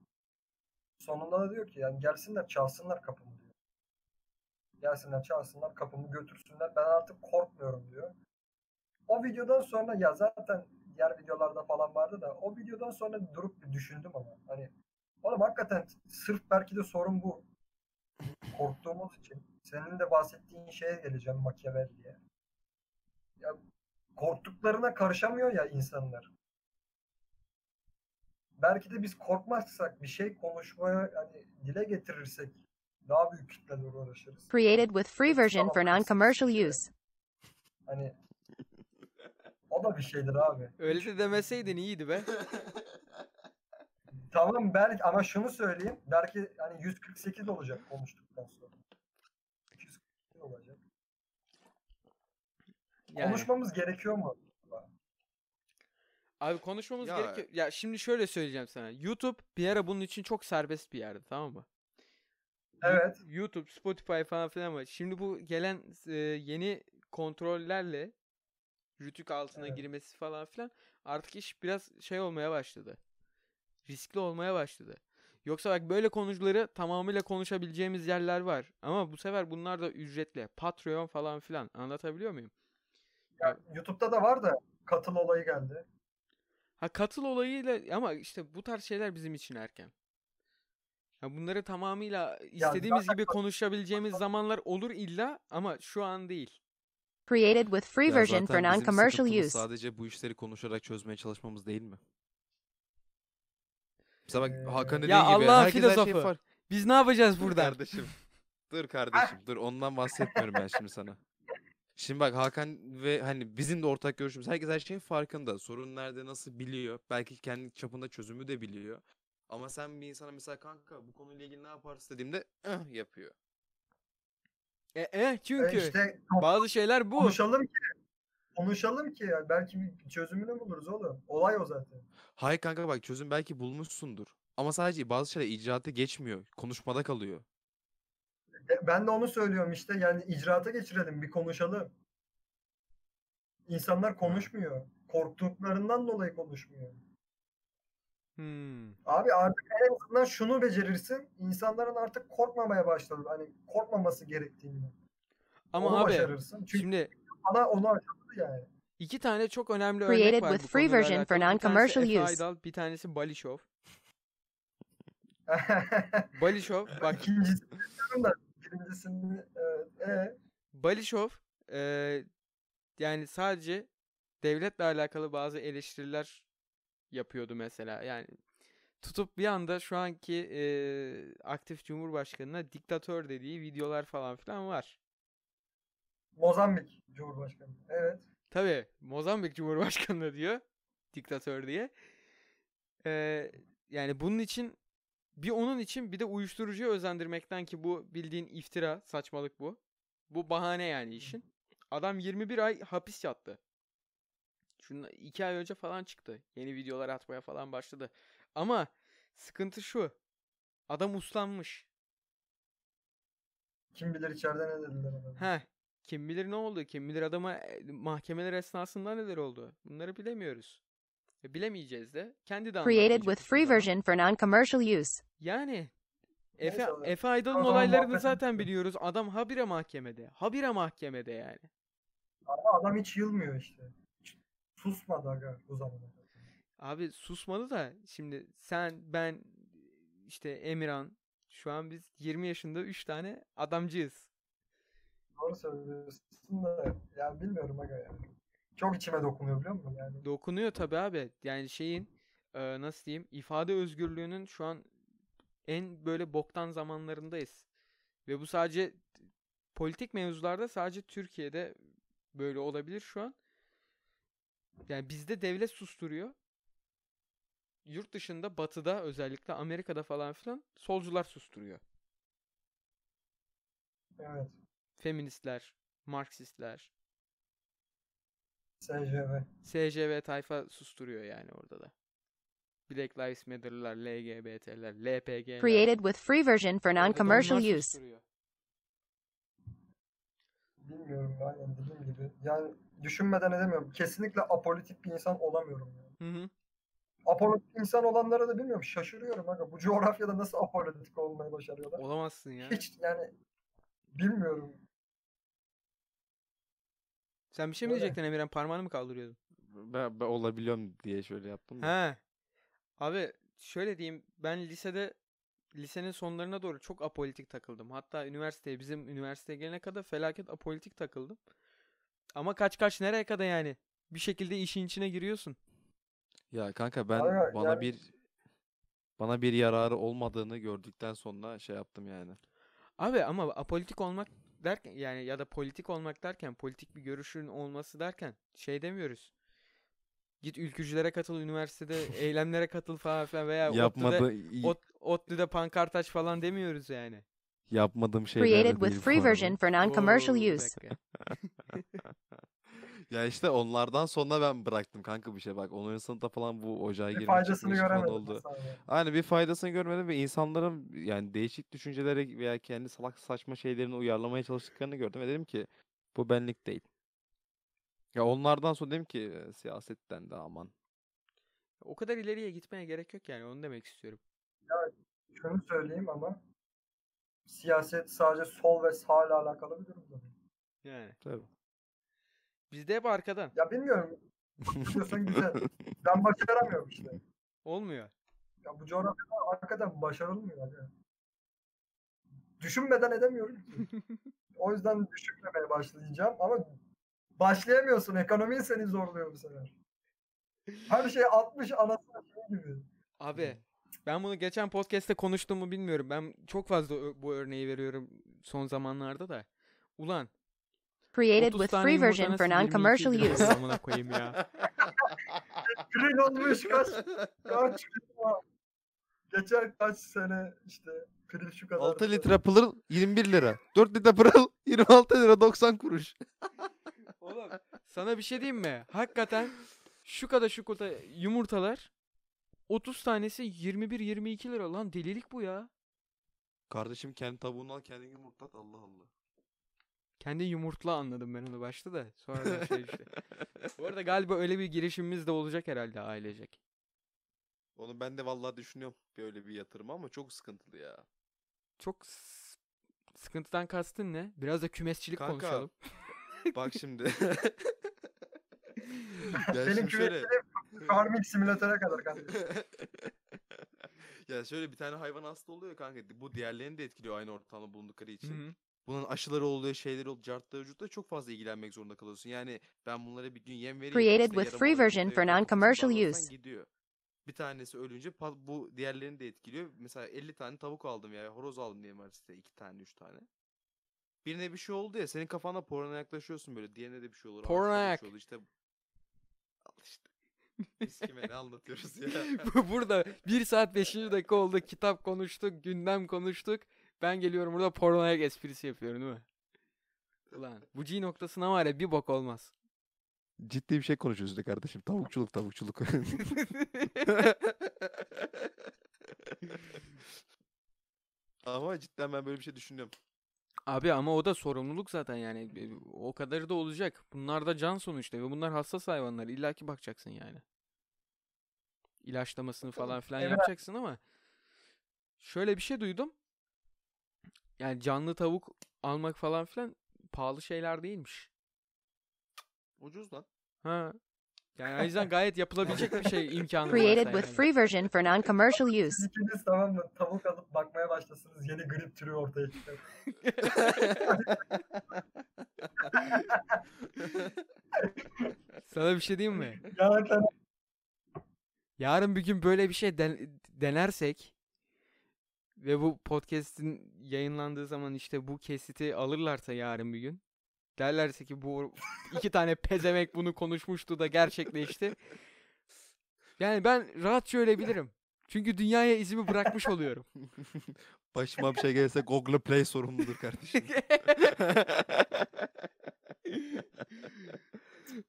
Sonunda da diyor ki yani gelsinler çalsınlar kapımı diyor. Gelsinler çalsınlar kapımı götürsünler. Ben artık korkmuyorum diyor. O videodan sonra ya zaten diğer videolarda falan vardı da o videodan sonra durup bir düşündüm ama hani oğlum hakikaten sırf belki de sorun bu. Korktuğumuz için. Senin de bahsettiğin şeye geleceğim Machiavelli'ye. Ya korktuklarına karışamıyor ya insanlar. Belki de biz korkmazsak bir şey konuşmaya hani dile getirirsek daha büyük kitleler uğraşırız. Created with free version for non-commercial use. Hani o da bir şeydir abi. Öyle de demeseydin iyiydi be. Tamam belki ama şunu söyleyeyim. Belki hani 148 olacak konuştuktan sonra. 248 olacak. Yani. Konuşmamız gerekiyor mu? Abi konuşmamız Ya- gerekiyor. Ya şimdi şöyle söyleyeceğim sana. YouTube bir ara bunun için çok serbest bir yerdi tamam mı? Evet. YouTube, Spotify falan filan ama şimdi bu gelen e, yeni kontrollerle rütük altına Evet. girmesi falan filan artık iş biraz şey olmaya başladı. Riskli olmaya başladı. Yoksa bak böyle konuları tamamıyla konuşabileceğimiz yerler var. Ama bu sefer bunlar da ücretli. Patreon falan filan. Anlatabiliyor muyum? Ya, YouTube'da da var da katıl olayı geldi. Ha katıl olayıyla ama işte bu tarz şeyler bizim için erken. Ya bunları tamamıyla istediğimiz gibi konuşabileceğimiz zamanlar olur illa ama şu an değil. Created with free version for non-commercial use. Sadece bu işleri konuşarak çözmeye çalışmamız değil mi? Mesela bak Hakan dediği Ya gibi Allah'ın herkes her şeyi filozofu. far- Biz ne yapacağız Dur burada? kardeşim. Dur kardeşim. Dur ondan bahsetmiyorum ben şimdi sana. Şimdi bak Hakan ve hani bizim de ortak görüşümüz. Herkes her şeyin farkında. Sorun nerede nasıl biliyor. Belki kendi çapında çözümü de biliyor. Ama sen bir insana mesela kanka bu konuyla ilgili ne yaparsın dediğimde "ıh" yapıyor. E, e, çünkü E işte bazı şeyler bu. konuşalım ki konuşalım ki ya. belki bir çözümünü buluruz oğlum. Olay o zaten. Hayır kanka bak çözüm belki bulmuşsundur. Ama sadece bazı şeyler icraata geçmiyor. Konuşmada kalıyor. E, Ben de onu söylüyorum işte yani icraata geçirelim bir konuşalım. İnsanlar konuşmuyor. Korktuklarından dolayı konuşmuyor. Hmm. Abi artık en azından şunu becerirsin. İnsanların artık korkmamaya başladı. Hani korkmaması gerektiğini. Ama onu abi başarırsın. Çünkü şimdi bana onu aşıladı yani. iki tane çok önemli Created örnek var with bu free version for alakalı. Bir tanesi non-commercial use. Aydal, bir tanesi Balişov. Balişov bak İkincisi da birincisini evet. E, Balişov eee, yani sadece devletle alakalı bazı eleştiriler yapıyordu mesela. Yani tutup bir anda şu anki eee, aktif cumhurbaşkanına diktatör dediği videolar falan filan var. Mozambik Cumhurbaşkanı. Evet. Tabii Mozambik Cumhurbaşkanı diyor diktatör diye. Eee, yani bunun için bir onun için bir de uyuşturucuya özendirmekten ki bu bildiğin iftira, saçmalık bu. Bu bahane yani işin. Adam 21 ay hapis yattı. Şunun 2 ay önce falan çıktı. Yeni videolar atmaya falan başladı. Ama sıkıntı şu. Adam uslanmış. Kim bilir içeride ne dediler adama. Heh. Kim bilir ne oldu? Kim bilir adama e, mahkemeler esnasında neler oldu? Bunları bilemiyoruz. E, Bilemeyeceğiz de. Kendi de Created with free zaman. version for non-commercial use. Yani Efe. Efe Aydal'ın O olaylarını zaten biliyoruz. Adam habire mahkemede. Habire mahkemede yani. Ama adam hiç yılmıyor işte. Hiç susmadı aga bu zamana kadar. Abi susmadı da şimdi sen ben işte Emirhan şu an biz 20 yaşında 3 tane adamcıyız. Doğru söylüyorsun da yani bilmiyorum aga yani. Çok içime dokunuyor biliyor musun? Yani Dokunuyor tabii abi. Yani şeyin e, nasıl diyeyim ifade özgürlüğünün şu an en böyle boktan zamanlarındayız. Ve bu sadece politik mevzularda sadece Türkiye'de böyle olabilir şu an. Yani bizde devlet susturuyor. Yurt dışında batıda özellikle Amerika'da falan filan solcular susturuyor. evet. Feministler, Marksistler, SCV. SCV tayfa susturuyor yani orada da. Black Lives Matter'lar, LGBT'ler, LPG'ler. Created with free version for non-commercial use. Bilmiyorum aynen dediğim gibi. Yani düşünmeden edemiyorum. Kesinlikle apolitik bir insan olamıyorum. Yani. Hı hı. Apolitik insan olanlara da bilmiyorum. Şaşırıyorum aga. Bu coğrafyada nasıl apolitik olmayı başarıyorlar? Olamazsın ya. Hiç yani bilmiyorum. Sen bir şey mi Öyle. diyecektin Emirhan? Parmağını mı kaldırıyordun? Ben, ben olabiliyorum diye şöyle yaptım. da. He. Abi şöyle diyeyim. Ben lisede lisenin sonlarına doğru çok apolitik takıldım. Hatta üniversiteye bizim üniversiteye gelene kadar felaket apolitik takıldım. Ama kaç kaç nereye kadar yani? Bir şekilde işin içine giriyorsun. Ya kanka ben Aga, bana yani- bir bana bir yararı olmadığını gördükten sonra şey yaptım yani. Abi ama apolitik olmak derken yani ya da politik olmak derken politik bir görüşün olması derken şey demiyoruz. Git ülkücülere katıl üniversitede eylemlere katıl falan filan veya Yapmadı ODTÜ'de, Ot, pankart aç falan demiyoruz yani. yapmadığım şeyler Created with free version for non-commercial use. Ya işte onlardan sonra ben bıraktım kanka bir şey bak 10. sınıfta falan bu ocağa Bir girme faydasını falan göremedim. oldu. mesela. Aynı bir faydasını görmedim ve insanların yani değişik düşüncelere veya kendi salak saçma şeylerini uyarlamaya çalıştıklarını gördüm ve dedim ki bu benlik değil. Ya onlardan sonra dedim ki "E, siyasetten de aman. O kadar ileriye gitmeye gerek yok yani onu demek istiyorum. Şunu söyleyeyim ama siyaset sadece sol ve sağ ile alakalı bir durum zaten. Yani. Tabii. Bizde hep arkadan. Ya bilmiyorum. Diyorsan güzel. Ben başaramıyorum işte. Olmuyor. Ya bu coğrafyada hakikaten başarılmıyor. Yani. Düşünmeden edemiyorum ki. O yüzden düşünmemeye başlayacağım ama başlayamıyorsun. Ekonomi seni zorluyor bu sefer. Her şey 60 anasını şey gibi. Abi ben bunu geçen podcast'te konuştum mu bilmiyorum. Ben çok fazla bu örneği veriyorum son zamanlarda da. Ulan Created 30 with free version for 22 non-commercial use. amına koyayım ya. Grill olmuş kaç kaç. Geçen kaç sene işte grill şu kadar. 6 litre pırıl 21 lira. 4 litre pırıl 26 lira 90 kuruş. Oğlum sana bir şey diyeyim mi? Hakikaten şu kadar şu kadar yumurtalar 30 tanesi 21-22 lira lan delilik bu ya. Kardeşim kendi tavuğunu al kendin yumurtlat Allah Allah. Kendi yumurtla anladım ben onu başta da sonradan şey işte. Bu arada galiba öyle bir girişimimiz de olacak herhalde ailecek. Onu ben de vallahi düşünüyorum böyle bir yatırım ama çok sıkıntılı ya. Çok sıkıntıdan kastın ne? Biraz da kümesçilik Kanka, konuşalım. Bak şimdi. Senin şimdi şöyle. farming simülatöre kadar kardeşim. Ya şöyle bir tane hayvan hasta oluyor kanka. Bu diğerlerini de etkiliyor aynı ortamda bulundukları Hı için. hı. Bunun aşıları oluyor, şeyleri oluyor, cartları vücutta çok fazla ilgilenmek zorunda kalıyorsun. Yani ben bunlara bir gün yem vereyim. Created with free version for non-commercial use. Gidiyor. Bir tanesi ölünce bu diğerlerini de etkiliyor. Mesela 50 tane tavuk aldım ya horoz aldım diye Maris'te 2 tane 3 tane. Birine bir şey oldu ya senin kafana porno yaklaşıyorsun böyle. Diğerine de bir şey olur. bir Pornoyak. şey. İşte. Biz kime ne anlatıyoruz ya. Bu- burada 1 saat 5. dakika oldu. Kitap konuştuk, gündem konuştuk. Ben geliyorum burada pornoya esprisi yapıyorum değil mi? Ulan bu G noktasına var ya bir bok olmaz. Ciddi bir şey konuşuyoruz de kardeşim. Tavukçuluk tavukçuluk. Ama cidden ben böyle bir şey düşünüyorum. Abi ama o da sorumluluk zaten yani. O kadarı da olacak. Bunlar da can sonuçta ve bunlar hassas hayvanlar. İlla ki bakacaksın yani. İlaçlamasını falan filan Evet. yapacaksın ama şöyle bir şey duydum. Yani canlı tavuk almak falan filan pahalı şeyler değilmiş. Ucuz lan. Ha. Yani o yüzden gayet yapılabilecek bir şey imkanı Created varsa with yani. free version for non-commercial use. Siz ikiniz tamam mı? Tavuk alıp bakmaya başlasınız. Yeni grip türü ortaya çıkar. Sana bir şey diyeyim mi? Gerçekten Yarın bir gün böyle bir şey den- denersek ve bu podcast'in yayınlandığı zaman işte bu kesiti alırlarsa yarın bir gün derlerse ki bu iki tane pezemek bunu konuşmuştu da gerçekleşti. Yani ben rahatça ölebilirim. Çünkü dünyaya izimi bırakmış oluyorum. Başıma bir şey gelirse Google Play sorumludur kardeşim.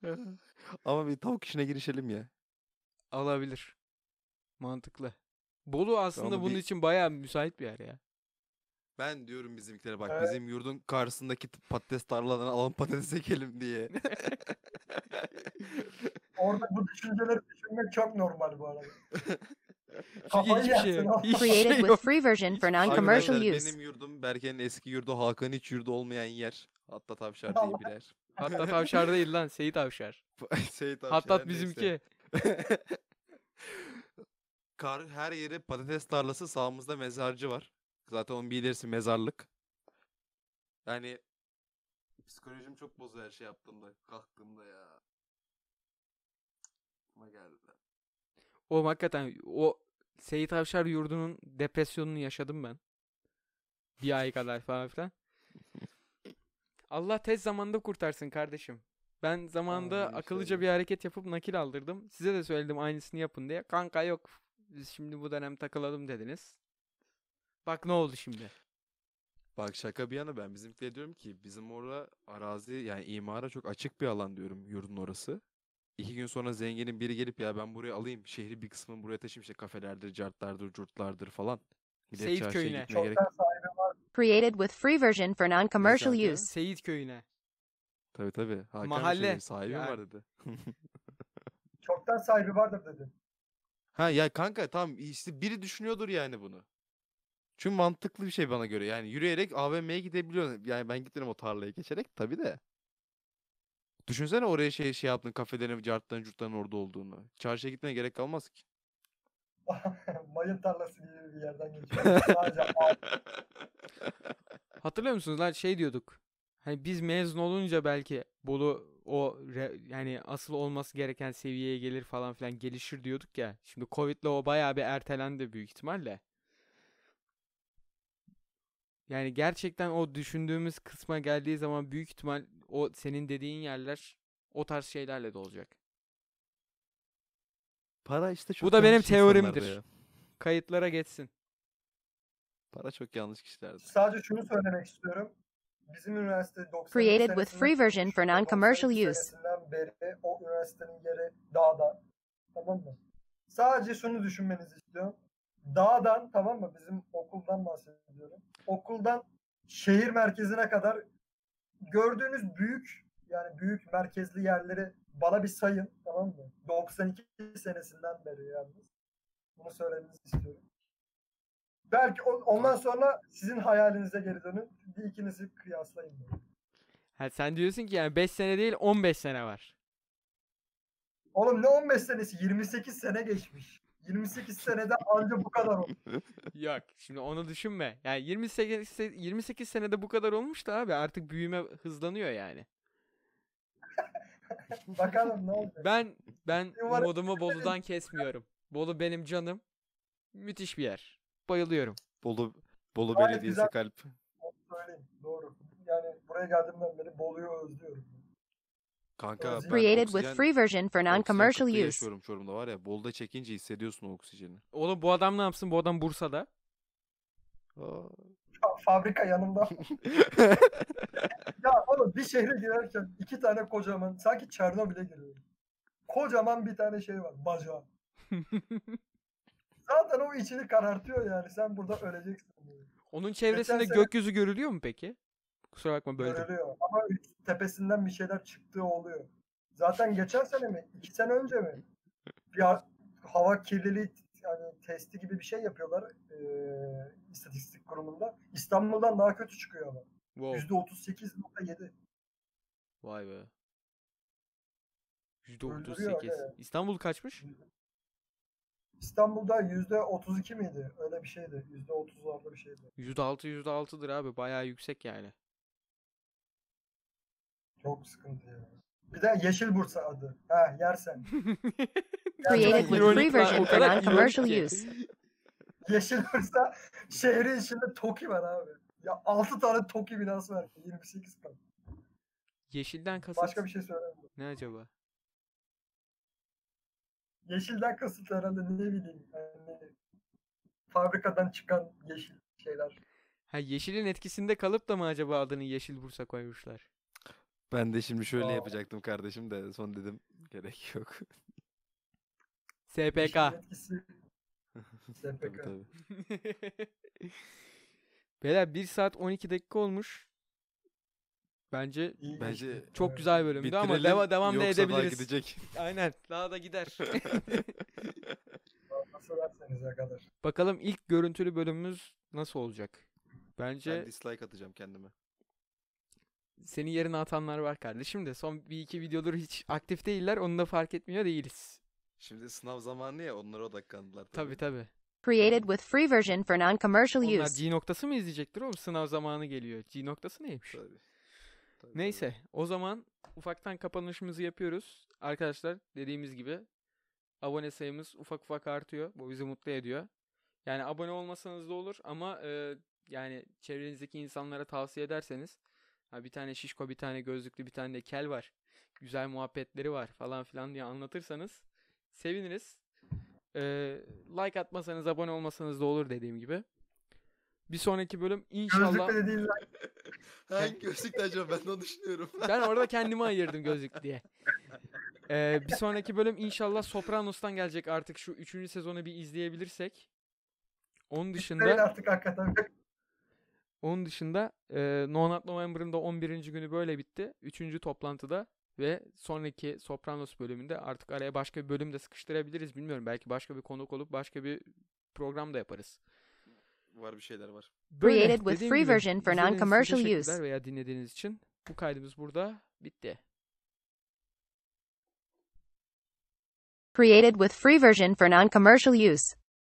Ama bir tavuk işine girişelim ya. Alabilir. Mantıklı. Bolu aslında Ama bunun bir- için bayağı müsait bir yer ya. Ben diyorum bizimkilere bak Evet. bizim yurdun karşısındaki t- patates tarlalarına alalım patates ekelim diye. orada bu düşünceleri düşünmek çok normal bu arada. Çünkü Kafayı hiçbir şey yersin yok. oğlum. Hiçbir Created şey with yok. free version for non-commercial Arkadaşlar use. benim yurdum Berke'nin eski yurdu Hakan'ın hiç yurdu olmayan yer. Hatta tavşar diye Allah. bir yer. Hatta tavşar değil lan Seyit Avşar. şey tavşar Hatta neyse. bizimki. Kar, her yeri patates tarlası sağımızda mezarcı var. Zaten onu bilirsin mezarlık. Yani psikolojim çok bozuyor her şey yaptığımda. Kalktığımda ya. Ama geldi. O hakikaten o Seyit Avşar yurdunun depresyonunu yaşadım ben. Bir ay kadar falan filan. Allah tez zamanda kurtarsın kardeşim. Ben zamanında Amin akıllıca bir hareket yapıp nakil aldırdım. Size de söyledim aynısını yapın diye. Kanka yok. Biz şimdi bu dönem takılalım dediniz. Bak ne oldu şimdi. Bak şaka bir yana ben bizimkilere diyorum ki bizim orada arazi yani imara çok açık bir alan diyorum yurdun orası. İki gün sonra zenginin biri gelip ya ben buraya alayım şehri bir kısmını buraya taşıyayım işte kafelerdir, cartlardır, curtlardır falan. Millet Seyit köyüne. gerek Çoktan sahibi var. Created with free version for non-commercial use. Seyit köyüne. Tabii tabii. Hakan Mahalle. Mahalle. Sahibi Yani. var dedi. Çoktan sahibi vardır dedi. Ha ya kanka tamam işte biri düşünüyordur yani bunu. Çünkü mantıklı bir şey bana göre. Yani yürüyerek AVM'ye gidebiliyorsun. Yani ben gittim o tarlaya geçerek tabii de. Düşünsene oraya şey şey yaptın kafelerin, cartların, curtların orada olduğunu. Çarşıya gitmeye gerek kalmaz ki. Mayın tarlası gibi bir yerden geçiyor. Sadece Hatırlıyor musunuz lan şey diyorduk. Hani biz mezun olunca belki Bolu o re- yani asıl olması gereken seviyeye gelir falan filan gelişir diyorduk ya. Şimdi Covid'le o bayağı bir ertelendi büyük ihtimalle. Yani gerçekten o düşündüğümüz kısma geldiği zaman büyük ihtimal o senin dediğin yerler o tarz şeylerle de olacak. Para işte çok Bu da benim teorimdir. ya. Kayıtlara geçsin. Para çok yanlış kişilerde. Sadece şunu söylemek istiyorum. Bizim üniversite 92 Created with free version for non-commercial 92 use. senesinden beri o üniversitenin yeri dağda. Tamam mı? Sadece şunu düşünmenizi istiyorum. Dağdan tamam mı? Bizim okuldan bahsediyorum. Okuldan şehir merkezine kadar gördüğünüz büyük yani büyük merkezli yerleri bana bir sayın tamam mı? 92 senesinden beri yalnız. Bunu söylemenizi istiyorum. Belki ondan sonra sizin hayalinize geri dönün. Bir ikinizi kıyaslayın. Ha, sen diyorsun ki yani 5 sene değil 15 sene var. Oğlum ne 15 senesi? 28 sene geçmiş. 28 senede anca bu kadar oldu. Yok şimdi onu düşünme. Yani 28 se- 28 senede bu kadar olmuş da abi artık büyüme hızlanıyor yani. Bakalım ne olacak. Ben ben modumu Bolu'dan kesmiyorum. Bolu benim canım. Müthiş bir yer. Bayılıyorum. Bolu Bolu Gayet Belediyesi güzel. kalp. Söyleyeyim. Doğru. Yani buraya geldiğimden beri Bolu'yu özlüyorum. Kanka ben Created with free version for non-commercial use. yaşıyorum Çorum'da var ya. Bolu'da çekince hissediyorsun o oksijeni. Oğlum bu adam ne yapsın? Bu adam Bursa'da. Fa- Fabrika yanımda. ya oğlum bir şehre girerken iki tane kocaman sanki Çernobil'e giriyorum. Kocaman bir tane şey var. Bacağı. Zaten o içini karartıyor yani. Sen burada öleceksin. Onun çevresinde sene- gökyüzü görülüyor mu peki? Kusura bakma böldüm. Görülüyor. Ama tepesinden bir şeyler çıktığı oluyor. Zaten geçen sene mi? iki sene önce mi? Bir ha- hava kirliliği yani testi gibi bir şey yapıyorlar eee istatistik kurumunda. İstanbul'dan daha kötü çıkıyor ama. Wow. %38.7. Vay be. Öldürüyor, %38. evet. İstanbul kaçmış? İstanbul'da %32 miydi? Öyle bir şeydi. %30'larda bir şeydi. %6 %6'dır abi. Bayağı yüksek yani. Çok sıkıntı ya. Bir de Yeşil Bursa adı. Ha yersen. Created with free version for non-commercial use. Yeşil Bursa şehrin içinde TOKİ var abi. Ya 6 tane TOKİ binası var. 28 kat. Yeşilden kasıt Başka bir şey söylemiyorum. ne acaba? Yeşilden kasıt herhalde ne bileyim. Yani fabrikadan çıkan yeşil şeyler. Ha yeşilin etkisinde kalıp da mı acaba adını Yeşil Bursa koymuşlar? Ben de şimdi şöyle Aa. yapacaktım kardeşim de son dedim gerek yok. SPK. Etkisi. tabii SPK. tabii. Beyler 1 saat 12 dakika olmuş. Bence İyi Bence çok Evet. güzel bölümdü ama Bitirelim, deva devam da yoksa daha edebiliriz. gidecek. Aynen. Daha da gider. Nasıl. Bakalım ilk görüntülü bölümümüz nasıl olacak? Bence Ben dislike atacağım kendime. senin yerine atanlar var kardeşim de son bir iki videodur hiç aktif değiller. Onu da fark etmiyor değiliz. Şimdi sınav zamanı ya onlara odaklandılar Tabi tabi. Created with free version for non-commercial Onlar use. G noktası mı izleyecektir oğlum? Sınav zamanı geliyor. G noktası neymiş? Tabii. Tabii, Neyse o zaman ufaktan kapanışımızı yapıyoruz. Arkadaşlar dediğimiz gibi abone sayımız ufak ufak artıyor. Bu bizi mutlu ediyor. Yani abone olmasanız da olur ama e, yani çevrenizdeki insanlara tavsiye ederseniz ha bir tane şişko, bir tane gözlüklü, bir tane de kel var. Güzel muhabbetleri var falan filan diye anlatırsanız seviniriz. E, like atmasanız, abone olmasanız da olur dediğim gibi. Bir sonraki bölüm inşallah Gözlükle de değil lan. Hangi gözlükle acaba ben de onu düşünüyorum. Ben orada kendimi ayırdım gözlük diye. Ee, bir sonraki bölüm inşallah Sopranos'tan gelecek artık şu 3. sezonu bir izleyebilirsek. Onun dışında artık hakikaten. onun dışında e, No Nut November'ın da 11. günü böyle bitti. 3. toplantıda ve sonraki Sopranos bölümünde artık araya başka bir bölüm de sıkıştırabiliriz bilmiyorum. Belki başka bir konuk olup başka bir program da yaparız. Var bir şeyler var. Böyle, Created with free gibi, version for non-commercial use. veya dinlediğiniz için bu kaydımız burada bitti. Created with free version for non-commercial use.